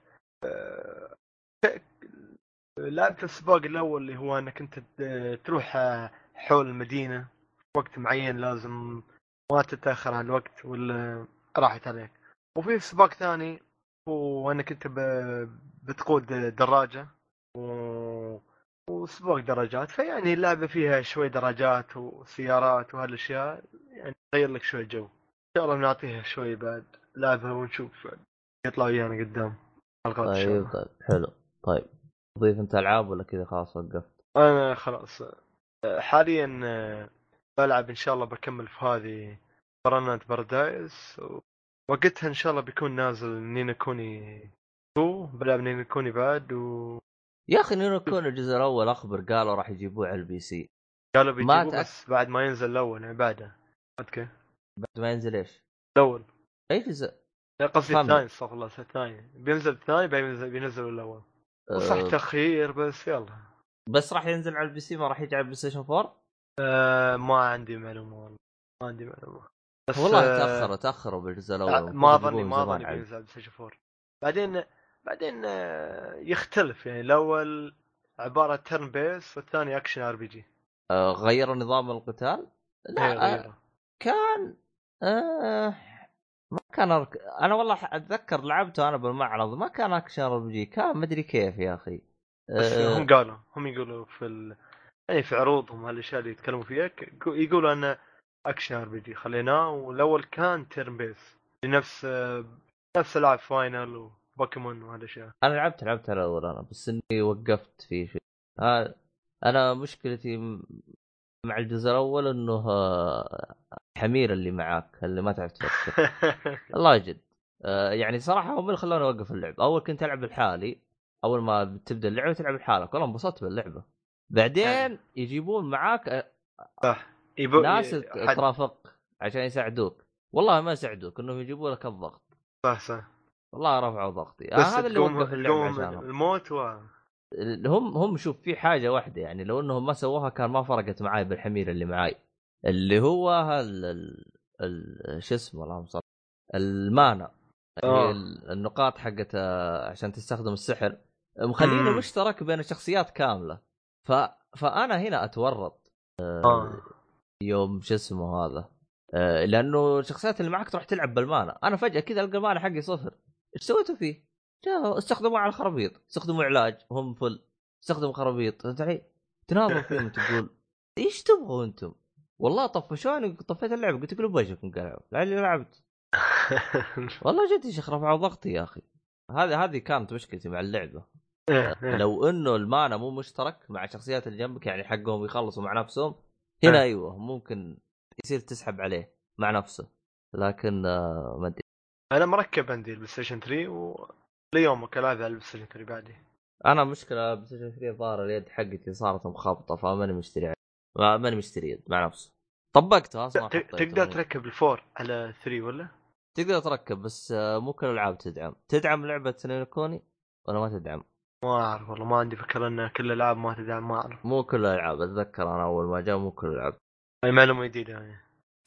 آه، لعبت السباق الأول اللي هو إنك أنت ت- تروح آه، حول المدينة في وقت معين لازم ما تتأخر عن الوقت ولا راحت عليك. وفي سباق ثاني هو إنك أنت ب- بتقود دراجة و... وسباق درجات. فيعني اللعبة فيها شوي درجات وسيارات وهالأشياء يعني تغير لك شوي جو. إن شاء الله بنعطيها شوي بعد لعبه ونشوف يطلع ويانا قدام حلقات طيب طيب حلو. طيب تضيف انت ألعاب ولا كذا؟ خلاص وقفت؟ أنا خلاص. حاليا بلعب إن شاء الله بكمل في هذه Burnout Paradise وقتها إن شاء الله بيكون نازل Ni no Kuni 2 بلعب Ni no Kuni بعد وقالوا يا أخي Ni no Kuni الجزء الأول أخبر قالوا راح يجيبوه على ال PC. بيجيبوا تأك- بس بعد ما ينزل الأول يعني بعده. okay. بعد ما ينزل إيش؟ الأول. أي جزء؟ لا قصدي. الثاني استغفر الله الثاني. بينزل الثاني بينزل بينزل الأول. صح أه. تأخير بس يلا. بس راح ينزل على ال PC ما راح يجي على ال PlayStation 4 آه ما عندي معلومة والله. ما عندي معلومة. بس والله آه، تأخروا تأخروا بالجزء الأول ما ظني يجيبوه ما زمان ظني على- بينزل على PlayStation 4 بعدين بعدين آه، يختلف. يعني الأول عبارة turn base والثاني action RPG غيروا نظام القتال؟ لا آه، غيره كان آه كان أرك... أنا والله أتذكر لعبته أنا بالمعرض ما كان action RPG كان مدري كيف يا أخي. بس آه هم قالوا هم يقولوا في ال... يعني في عروضهم هالأشياء اللي يتكلموا فيها يقولوا انه action RPG خليناه والأول كان turn base لنفس آه، نفس العاب Final وبوكيمون وهالأشياء. أنا لعبت لعبت الأول أنا بس إني وقفت في شيء آه أنا مشكلتي مع الجزء الأول إنه آه، حمير اللي معاك اللي ما تعرف تفكر الله جد آه يعني صراحة هم اللي خلوني أوقف اللعب. أول كنت ألعب لحالي أول ما بتبدا اللعبة تلعب لحالك. والله انبسطت باللعبة. بعدين يجيبون معاك آه، صح. يبو... ناس. ترافق عشان يساعدوك. والله ما يساعدوك إنهم يجيبوا لك الضغط. صح صح. والله رفعوا ضغطي. آه هذا اللي وقف اللعب تقوم عشانهم. الموت و... هم هم شوف في حاجة واحدة يعني لو إنهم ما سووها كان ما فرقت معاي بالحمير اللي معاي اللي هو هال ال... ال... شو اسمه اللهم صل المانا آه. ال- النقاط حقت آه، عشان تستخدم السحر مخلينه. مشترك بين الشخصيات كاملة ف... فأنا هنا أتورط آه. يوم شو اسمه هذا لأنه الشخصيات اللي معك تروح تلعب بالمانا أنا فجأة كذا ألقى المانا حقي صفر إيش سويتوا فيه؟ استخدموا على الخرابيط استخدموا علاج هم فل استخدموا خرابيط فهمت علي؟ تناظر فيهم تقول إيش تبغوا أنتم؟ والله طفشوني طفيت اللعبة قلت لكم وجهكم قلعوا لعلي لعبت والله جد يا شيخ رفعوا ضغطي يا أخي هذه هذه كانت مشكلتي مع اللعبة. لو إنه المانا مو مشترك مع الشخصيات اللي جنبك يعني حقهم يخلصوا مع نفسهم هنا. أيوه ممكن يصير تسحب عليه مع نفسه لكن آه، ما أدري أنا مركب عندي البلاي ستيشن 3 وليومك على البلاي ستيشن 3 بعدي؟ أنا مشكلة بلاي ستيشن 3 الظاهر اليد حقتي صارت مخابطه فماني مشتري ما- ماني مشتري يد مع نفسه طبقته أصلا. تقدر تركب الفور على 3 ولا؟ تقدر تركب بس آه، مو كل الألعاب تدعم. تدعم لعبة سنينكوني ولا ما تدعم؟ ما أعرف والله ما عندي فكرة إن كل الألعاب ما تدعم ما أعرف. مو كل الألعاب أتذكر أنا أول ما جاء مو كل الألعاب. هاي معلومه جديدة يعني.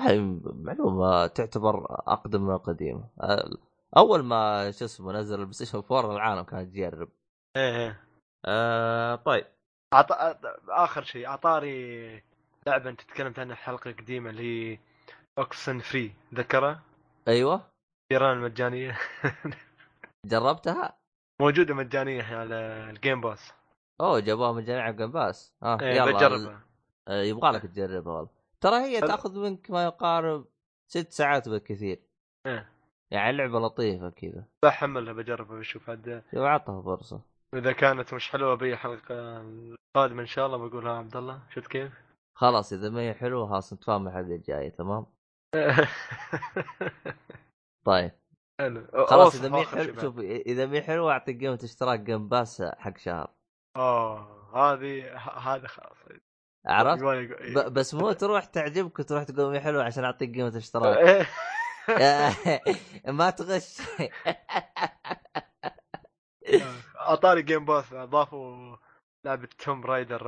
هاي معلومة تعتبر أقدم من القديمه آه، أول ما شو اسمه نزل ال PlayStation 4 العالم كانت تجرب إيه إيه. آه طيب. عط... آخر شيء عطاري لعبة أنت تكلمت عنها حلقة قديمة اللي هي Oxenfree ذكرها؟ أيوه. ايران المجانية. جربتها؟ موجودة مجانية على ال Game Pass أوه جابوها من جميع Game Pass آه إيه يلا. بجربها آه، يبغى لك تجربها والله. ترى هي. تأخذ منك ما يقارب ست ساعات بالكثير. إيه. يعني لعبه لطيفة كذا بحملها بجربها بشوف عاد شوف عطها فرصة إذا كانت مش حلوة بي حلقة القادمة إن شاء الله بقولها عبد الله شفت كيف؟ خلاص إذا ما هي حلوة خلاص نتفاهم الحلقة الجاية تمام طيب حلو خلاص إذا مي حلو. شوف إذا مي حلو أعطيك قيمة اشتراك Game Pass حق شهر آه هذه هذا خلاص عرفت؟ بس مو تروح تعجبك وتروح تقول مي حلو عشان أعطيك قيمة اشتراك. ما تغش. اعطاني Game Pass أضافوا لعبة Tomb Raider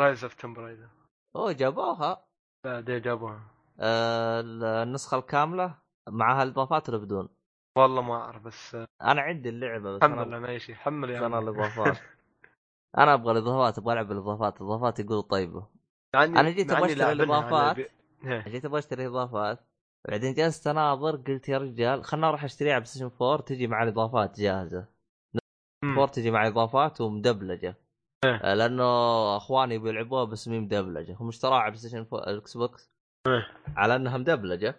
Rise of Tomb Raider أوه جابوها. بعدين جابوها. آه، النسخة الكاملة معها الإضافات ولا بدون؟ والله ما أعرف بس أنا عندي اللعبة بس أنا حمل أنا اي شيء حمل يا أنا. الإضافات. أنا أبغى الإضافات أبغى ألعب الإضافات. الإضافات يقولوا طيبة. أنا جيت الإضافات. بي- إيه. جيت أبغى أشتري اضافات بعدين جلست اناظر قلت يا رجال خلنا أروح اشتريها على Station 4 تجي مع الإضافات جاهزة. مم. 4 تجي مع اضافات ومدبلجة. إيه. آه، لأنه أخواني بيلعبوها بس مي مدبلجة. هم اشتراها على PlayStation 4 ال Xbox إيه. على إنها مدبلجة.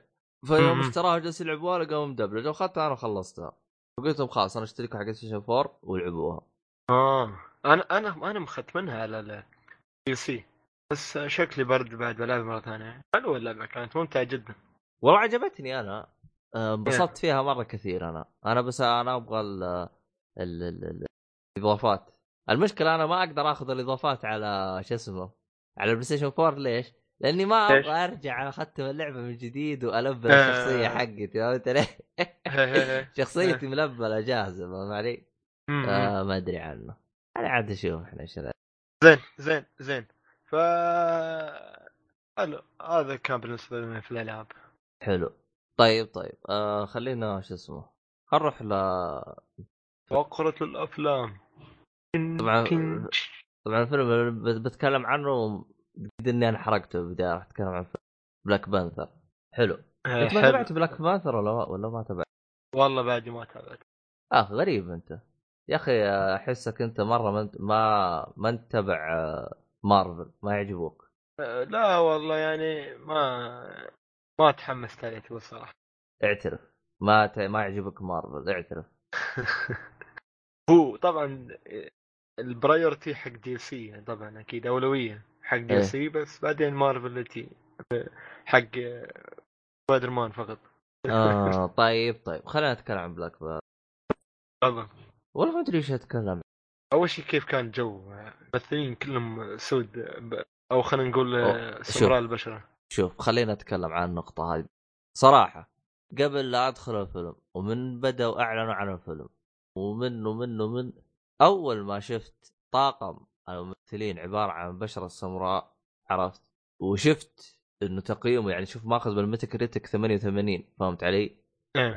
فيوم. اشتراها جالس يلعبوها لقوا مدبلجة وأخذتها أنا وخلصتها. فقلت لهم خلاص أنا اشتركوا حق Station 4 والعبوها آه. أنا أنا أنا مختمنها على ال PC بس شكلي برد بعد بلعب مرة ثانية. حلوة اللعبة كانت ممتعة جدا. والله عجبتني أنا. آه، انبسطت فيها مرة كثير أنا. أنا بس أنا أبغى ال ال ال- ال- الإضافات. المشكلة أنا ما أقدر آخذ الإضافات على شو اسمه على ال PlayStation 4 ليش؟ لأني ما؟ أبغى أرجع اختم اللعبة من جديد والبل آه. الشخصية حقتي. فهمت علي؟ شخصيتي ملبلة جاهزة فاهم علي؟ آه ما أدري عنه. أنا عاد أشوف إحنا إيش زين زين زين. ف حلو هذا كان بالنسبة لنا في الألعاب. حلو. طيب طيب آه خلينا شو اسمه خل نروح ل فقرة الأفلام. طبعاً- طبعا الفيلم بتكلم عنه قد إني أنا حرقته البداية راح أتكلم عن Black Panther حلو. أنت ما. تابعت بلاك بانثر ولا ولا ما تابعت؟ والله بعدي ما تابعت. آه غريب أنت. يا أخي أحسك أنت مرة ما أنت ما ما أنت تتبع آه، مارفل ما يعجبوك. لا والله يعني ما ما تحمست عليه تقول صراحة. اعترف. ما ت... ما يعجبك مارفل اعترف. هو طبعا ال priority حق DC طبعا أكيد أولوية. حق إيه. DC بس بعدين مارفل تي حق سبايدر مان فقط. آه طيب طيب. خلينا نتكلم عن Black Panther طبعا والله ما أدري إيش أتكلم أول شيء كيف كان جو؟ الممثلين كلهم سود أو خلينا نقول أوه، سمراء البشرة. شوف خلينا نتكلم عن النقطة هذه صراحة قبل لا أدخل الفيلم ومن بدأوا أعلنوا عن الفيلم ومن ومن ومن أول ما شفت طاقم الممثلين عبارة عن بشرة سمراء عرفت وشفت إنه تقييمه يعني شوف ماخذ بالميتا كريتك 88 فهمت علي؟ إيه.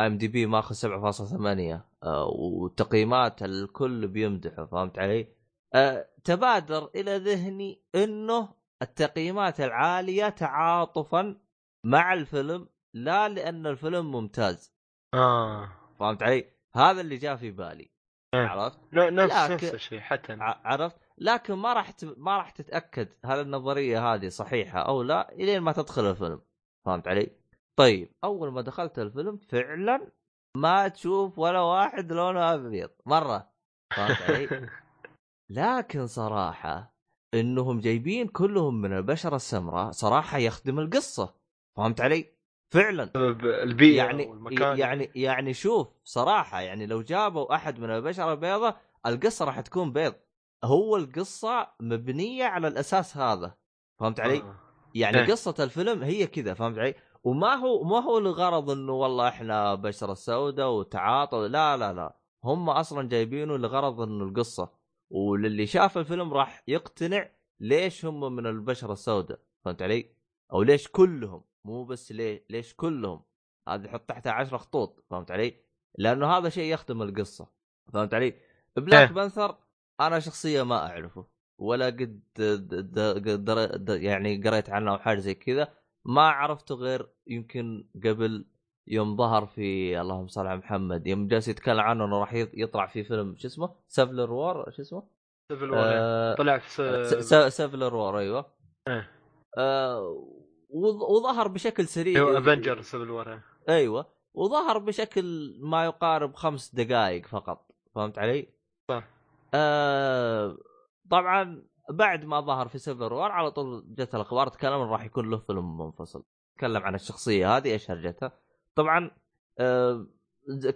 آي إم دي بي ماخذ 7.8 آه وتقييمات الكل بيمدحه فهمت علي؟ آه تبادر إلى ذهني إنه التقييمات العالية تعاطفا مع الفيلم لا لأن الفيلم ممتاز آه فهمت علي؟ هذا اللي جاء في بالي إيه. عرفت؟ ن- نفس لكن- نفس الشيء حتى عرفت؟ لكن ما راح ت... ما راح تتأكد هل النظرية هذه صحيحة أو لا إلين ما تدخل الفيلم فهمت علي؟ طيب أول ما دخلت الفيلم فعلا ما تشوف ولا واحد لونه أبيض مرة فهمت علي؟ لكن صراحة إنهم جايبين كلهم من البشرة السمراء صراحة يخدم القصة فهمت علي؟ فعلا البيئة يعني والمكان يعني يعني شوف صراحة يعني لو جابوا أحد من البشرة البيضاء القصة راح تكون بيض هو القصة مبنية على الأساس هذا فهمت علي؟ آه. يعني إيه. قصة الفيلم هي كذا فهمت علي؟ وما هو ما هو لغرض إنه والله إحنا بشرة سوداء وتعاطوا لا لا لا هم أصلا جايبينه لغرض إنه القصة وللي شاف الفيلم راح يقتنع ليش هم من البشرة السوداء فهمت علي؟ أو ليش كلهم مو بس ليه ليش كلهم هذه حط تحتها عشرة خطوط فهمت علي؟ لأنه هذا شيء يخدم القصة فهمت علي؟ Black إيه. Panther أنا شخصيا ما أعرفه ولا قد د- د- در- د- يعني قريت عنه أو حاجة زي كذا ما عرفته غير يمكن قبل يوم ظهر في اللهم صل على محمد يوم جالس يتكلم عنه إنه راح يط- يطلع في فيلم شو اسمه؟ Civil War شو اسمه؟ Civil War آه طلع في س- س- س- Civil War أيوه إيه. آه وظ- وظهر بشكل سريع أيوه Avenger Civil War أيوه وظهر بشكل ما يقارب خمس دقائق فقط فهمت علي؟ صح. آه طبعا بعد ما ظهر في Civil War على طول جت الأخبار تكلم راح يكون له فيلم منفصل تكلم عن الشخصية هذه إيش هرجتها طبعا آه،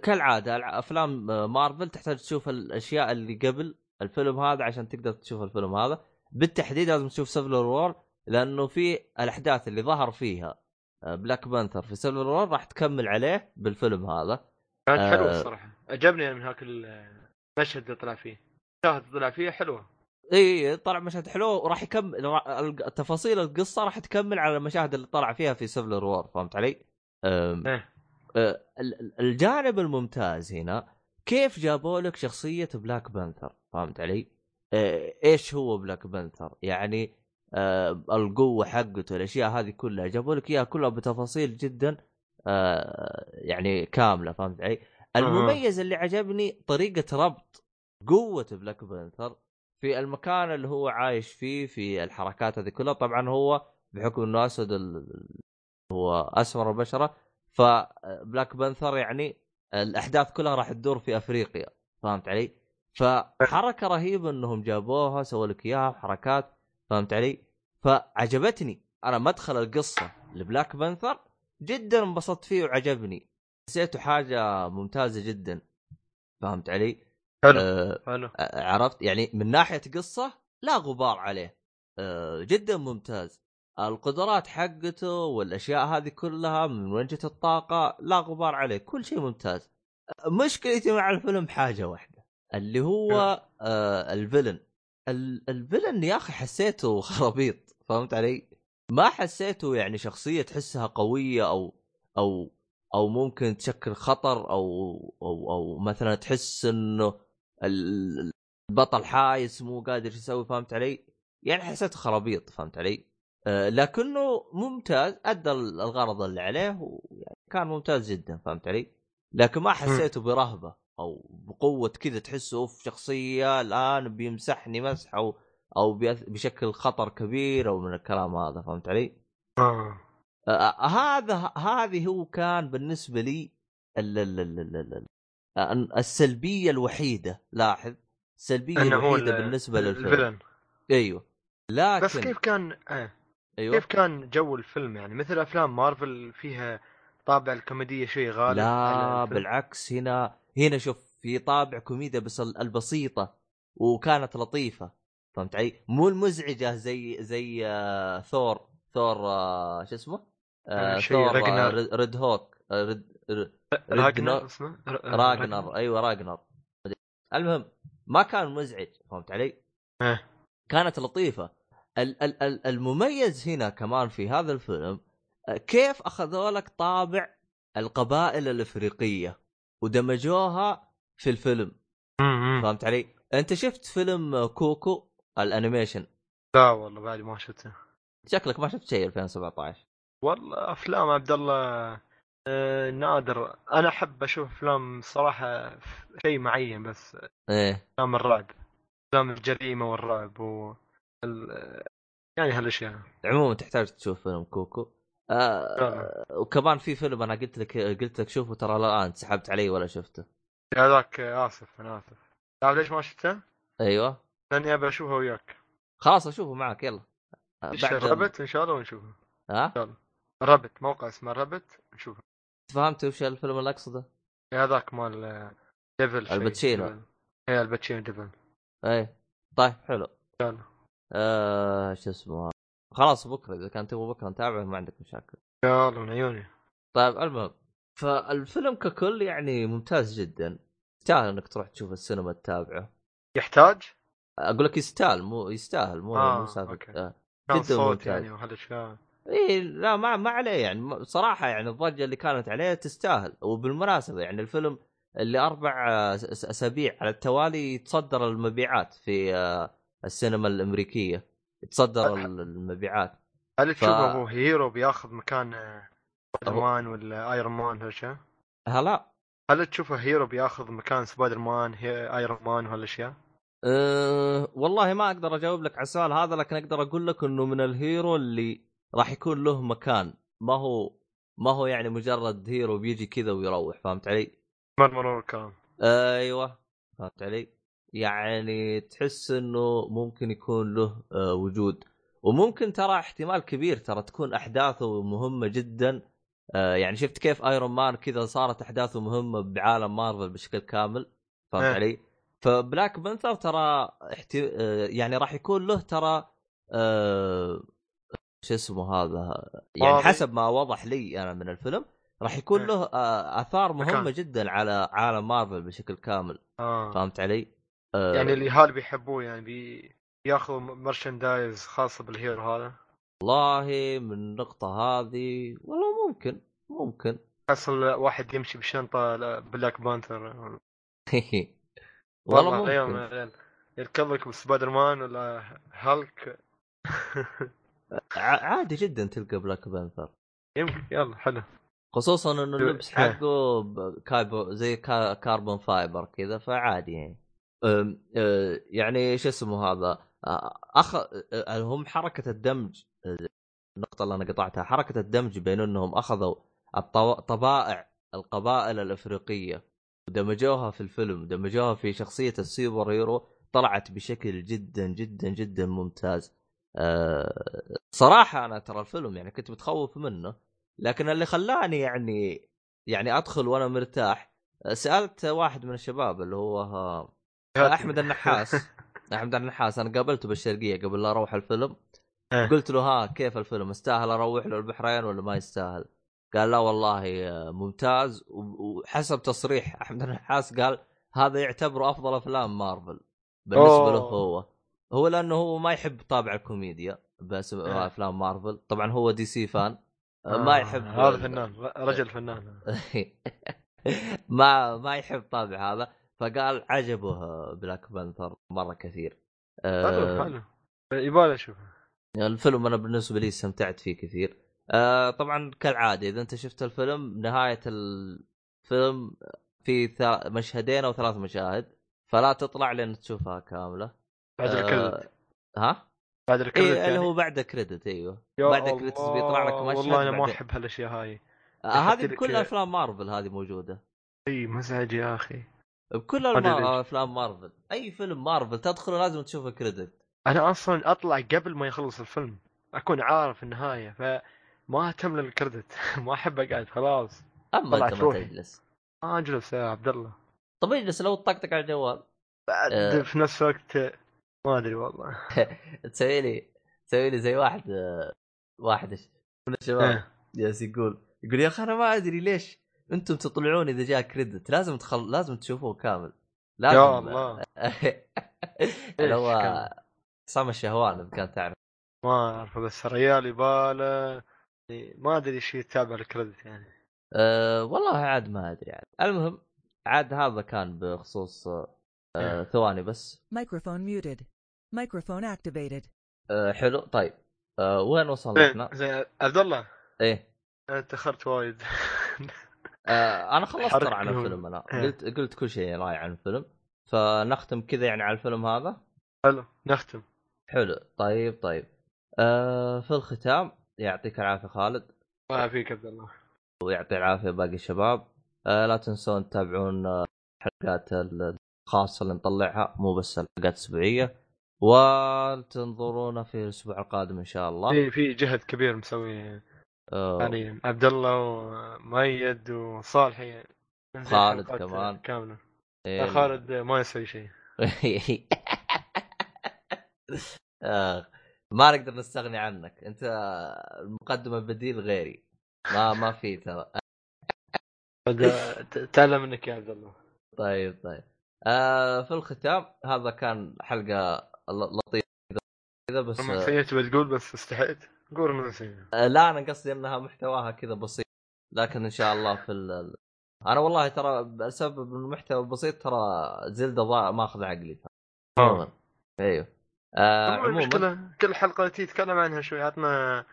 كالعادة الع- أفلام آه، مارفل تحتاج تشوف الأشياء اللي قبل الفيلم هذا عشان تقدر تشوف الفيلم هذا بالتحديد لازم تشوف Civil War لأنه في الأحداث اللي ظهر فيها آه، Black Panther في Civil War راح تكمل عليه بالفيلم هذا كانت آه. حلوة الصراحة عجبني أنا من هاك المشهد اللي طلع فيه المشاهد اللي طلع فيه حلوة إي طلع مشهد حلو وراح يكمل تفاصيل القصة راح تكمل على المشاهد اللي طلع فيها في Civil War فهمت علي؟ إيه. أه، ال- ال- الجانب الممتاز هنا كيف جابوا لك شخصية Black Panther فهمت علي؟ أه، إيش هو Black Panther؟ يعني أه، القوة حقته الأشياء هذه كلها جابوا لك إياها كلها بتفاصيل جدا أه، يعني كاملة فهمت علي؟ المميز اللي عجبني طريقة ربط قوة Black Panther في المكان اللي هو عايش فيه في الحركات هذه كلها طبعا هو بحكم إنه اسود هو اسمر البشره ف Black Panther يعني الأحداث كلها راح تدور في أفريقيا فهمت علي؟ فحركة رهيبة إنهم جابوها سووا لك إياها حركات فهمت علي؟ فعجبتني أنا مدخل القصة لبلاك بانثر جدا انبسطت فيه وعجبني حسيته حاجة ممتازة جدا فهمت علي؟ حلو أه حلو عرفت يعني من ناحية قصة لا غبار عليه أه جدا ممتاز القدرات حقته والأشياء هذه كلها من جت الطاقة لا غبار عليه كل شيء ممتاز مشكلتي مع الفيلم حاجة واحدة اللي هو آه الفيلن ال- الفيلن يا أخي حسيته خرابيط فهمت علي؟ ما حسيته يعني شخصية تحسها قوية أو أو أو ممكن تشكل خطر أو أو أو مثلا تحس إنه ال- البطل حايس مو قادر يسوي فهمت علي؟ يعني حسيته خرابيط فهمت علي؟ آه لكنه ممتاز أدى الغرض اللي عليه ويعني كان ممتاز جدا فهمت علي؟ لكن ما حسيته برهبة أو بقوة كذا تحسه اوف شخصية الآن بيمسحني مسح أو أو بشكل خطر كبير أو من الكلام هذا فهمت علي؟ آه. آه، هذا هذه هو كان بالنسبة لي ال ال ال ال ال ال السلبية الوحيدة لاحظ السلبية الوحيدة ال- بالنسبة للفيلم ال villain أيوه لكن بس كيف كان آه. أيوه كيف كان جو الفيلم يعني مثل أفلام مارفل فيها طابع الكوميدية شيء غالب لا. بالعكس هنا هنا شوف في طابع كوميديا بس ال- البسيطة وكانت لطيفة فهمت علي؟ مو المزعجة زي زي آه Thor Thor آه شو اسمه؟ آه آه، ثور آه Ragnar. ريد- ريد هوك آه ريد Ragnar اسمه ر- Ragnar أيوه Ragnar المهم ما كان مزعج فهمت علي؟ إيه. كانت لطيفة المميز هنا كمان في هذا الفيلم آه، كيف أخذوا لك طابع القبائل الإفريقية ودمجوها في الفيلم. فهمت علي؟ أنت شفت فيلم Coco ال animation؟ لا والله بعد ما شفته. شكلك ما شفت شيء 2017 والله أفلام عبد الله آه، نادر. أنا أحب أشوف أفلام صراحة شيء معين بس. إيه. أفلام الرعب. أفلام الجريمة والرعب و يعني هالأشياء. عموما تحتاج تشوف فيلم Coco. آه فعلا. وكمان في فيلم أنا قلت لك قلت لك شوفه ترى الان سحبت علي ولا شفته. هذاك آسف أنا آسف. تعرف ليش ما شفته؟ أيوه. لأني أبي أشوفه وياك. خلاص أشوفه معك يلا. آه، بعد Rabbit إن شاء الله ونشوفه. ها؟ ربت موقع اسمه Rabbit نشوفه. فهمت وش الفيلم اللي أقصده؟ هذاك مال آه، Devil. آل باتشينو. إيه آل باتشينو Devil إيه. طيب حلو. يلا. آه شو اسمه؟ خلاص بكرة إذا كان تبغى بكرة نتابعه ما عندك مشاكل. يلا من عيوني. طيب المهم فالفيلم ككل يعني ممتاز جدا. يستاهل إنك تروح تشوف السينما تتابعه. يحتاج؟ أقول لك يستاهل مو يستاهل مو آه، مو سالفه. آه. جدا ممتاز. يعني وهالاشياء اي لا ما ما عليه يعني. صراحة يعني الضجة اللي كانت عليه تستاهل. وبالمناسبة يعني الفيلم اللي أربع أسابيع على التوالي يتصدر المبيعات في آه، السينما الأمريكية يتصدر ال- المبيعات هل ف- تشوفه هو hero بياخذ مكان آه، سبايدر مان ولا Iron Man هالاشياء؟ هلا هل تشوفه hero بياخذ مكان Spider-Man Iron Man وهالاشياء؟ أه والله ما أقدر أجاوب لك على السؤال هذا لكن أقدر أقول لك إنه من ال hero اللي راح يكون له مكان ما هو ما هو يعني مجرد hero بيجي كذا ويروح فهمت علي؟ مر مرور الكرام أيوه فهمت علي؟ يعني تحس إنه ممكن يكون له آه، وجود وممكن ترى احتمال كبير ترى تكون أحداثه مهمة جدا آه يعني شفت كيف Iron Man كذا صارت أحداثه مهمة بعالم مارفل بشكل كامل فهمت إيه. علي؟ ف Black Panther ترى احتي... آه يعني راح يكون له ترى آه شو اسمه هذا يعني واضح. حسب ما وضح لي أنا من الفيلم راح يكون إيه. له آه آثار مهمة. جدا على عالم مارفل بشكل كامل آه فهمت علي؟ آه. يعني الاهالي بيحبوه يعني بي... بياخذوا merchandise خاصة بال hero هذا؟ والله من النقطة هذه والله ممكن ممكن. حصل واحد يمشي بشنطة لا- Black Panther والله ممكن. يعني يركض لك بسبايدر مان ولا هالك عادي جدا تلقى بلاك بانثر يمكن يلا حلو. خصوصا إنه اللبس. حقه كايبو زي كا كاربون فايبر كذا فعادي يعني. يعني شو اسمه هذا؟ أه، أخ أه، هم حركة الدمج أه، النقطة اللي أنا قطعتها حركة الدمج بين إنهم أخذوا طبائع القبائل الأفريقية ودمجوها في الفيلم دمجوها في شخصية السوبر هيرو طلعت بشكل جدا جدا جدا ممتاز. أه، صراحة أنا ترى الفيلم يعني كنت متخوف منه لكن اللي خلاني يعني يعني أدخل وأنا مرتاح سألت واحد من الشباب اللي هو أحمد النحاس. أحمد النحاس أنا قابلته بالشرقية قبل لا أروح الفيلم. إيه. قلت له ها كيف الفيلم؟ استاهل أروح له البحرين ولا ما يستاهل؟ قال لا والله آه، ممتاز. وحسب تصريح أحمد النحاس قال هذا يعتبره أفضل أفلام مارفل. بالنسبة له. هو. هو لأنه هو ما يحب طابع الكوميديا بس إيه. أفلام مارفل. طبعا هو DC fan آه، ما يحب هذا فنان رجل فنان. ما ما يحب طابع هذا. فقال عجبه Black Panther مرة كثير. حلو آه حلو. يبغى اشوفه الفيلم أنا بالنسبة لي استمتعت فيه كثير. آه طبعا كالعادة إذا أنت شفت الفيلم نهاية الفيلم في مشهدين أو ثلاث مشاهد فلا تطلع لين تشوفها كاملة. بعد آه، الكريدت. ها؟ بعد الكريدت اي اللي يعني. هو بعد كريدت أيوه. بعد الكريدت بيطلع لك مشهد والله أنا ما أحب هالأشياء هاي. آه هذه بكل أفلام مارفل هذه موجودة. إي مزعج يا أخي. بكل. أفلام مارفل. أي فيلم مارفل تدخله لازم تشوف الكريدت أنا أصلا أطلع قبل ما يخلص الفيلم أكون عارف النهاية فما أهتم للكريدت. ما أحب أقعد خلاص. أما أنت ما. تجلس ما أجلس يا عبد الله. طب اجلس لو طقطق على الجوال. بعد آه. في نفس الوقت ما أدري والله. تسوي لي تسوي لي زي واحد آه، واحد من الشباب. إيه. جالس يقول يقول يا أخي أنا ما أدري ليش أنتم تطلعون إذا جاء كريدت لازم تخل... لازم تشوفوه كامل. لازم. يا الله. اللي هو؟ عصام الشهوان إذا كان تعرف. ما اعرف بس الريال يباله. ما أدري إيش يتابع الكريدت يعني. أه والله عاد ما أدري عاد المهم عاد هذا كان بخصوص أه إيه. ثواني بس. Muted. Microphone activated. أه حلو. طيب. أه وين وصلنا؟ زين زين عبد الله. إيه. أنا تاخرت وايد. آه أنا خلصت ترى عن. الفيلم أنا. إيه. قلت قلت كل شيء راي عن الفيلم. فنختم كذا يعني على الفيلم هذا؟ حلو نختم. حلو. طيب طيب. آه في الختام يعطيك العافية خالد. الله يعافيك عبد الله. ويعطي العافية باقي الشباب. آه لا تنسون تتابعون آه، الحلقات الخاصة اللي نطلعها مو بس الحلقات الأسبوعية. وتنظرونا في الأسبوع القادم إن شاء الله. في في جهد كبير مسوي آه. يعني عبد الله ومؤيد وصالح يعني خالد كمان. كاملة. إيه. خالد ما يسوي شيء. آه، ما نقدر نستغني عنك. أنت المقدم البديل غيري. ما ما في ترى. تعلم منك يا عبد الله. طيب طيب. آه في الختام هذا كان حلقة لطيفة كذا بس آه نسيت بتقول بس استحيت. قول نسيت آه، لا أنا قصدي إنها محتواها كذا بسيط لكن إن شاء الله في ال... أنا والله ترى بسبب المحتوى البسيط ترى زلدة ضاع ماخذ عقلي. ترى عموما أيوه. آه عموما المشكلة كل حلقة تي تتكلم عنها شوي عطنا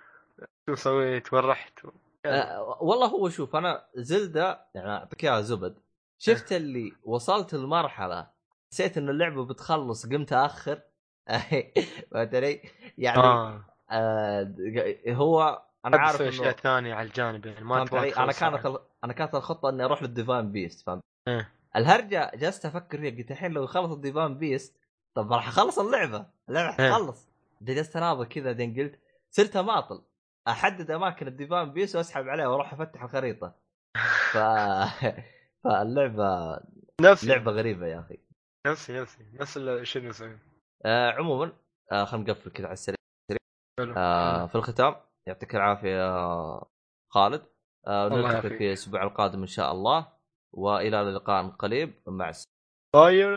شو سويت وين رحت و... يعني آه والله هو شوف أنا زلدة يعني أعطيك إياها زبد. شفت اللي وصلت المرحلة نسيت انه اللعبة بتخلص قمت اخر فهمت علي؟ يعني آه. آه هو أنا عارف أسوي أشياء إنه ثانية على الجانب يعني ما أنا كانت. ال... أنا كانت الخطة إني أروح للديفان بيست فهمت؟ إيه. الهرجة جلست أفكر فيها قلت الحين لو خلص الديفان بيست طب راح أخلص اللعبة اللعبة إيه. حتخلص جلست أناظر كذا بعدين قلت صرت أماطل أحدد أماكن الديفان بيس وأسحب عليها وأروح أفتح الخريطة ف فاللعبة نفسي لعبة غريبة يا أخي نفسي نفسي نفس الشيء اللي آه عموما آه خلينا نقفل كذا على السريع. آه في الختام يعطيك العافية خالد. آه نلتقي. في الأسبوع القادم إن شاء الله وإلى اللقاء قريب مع السلامه طيب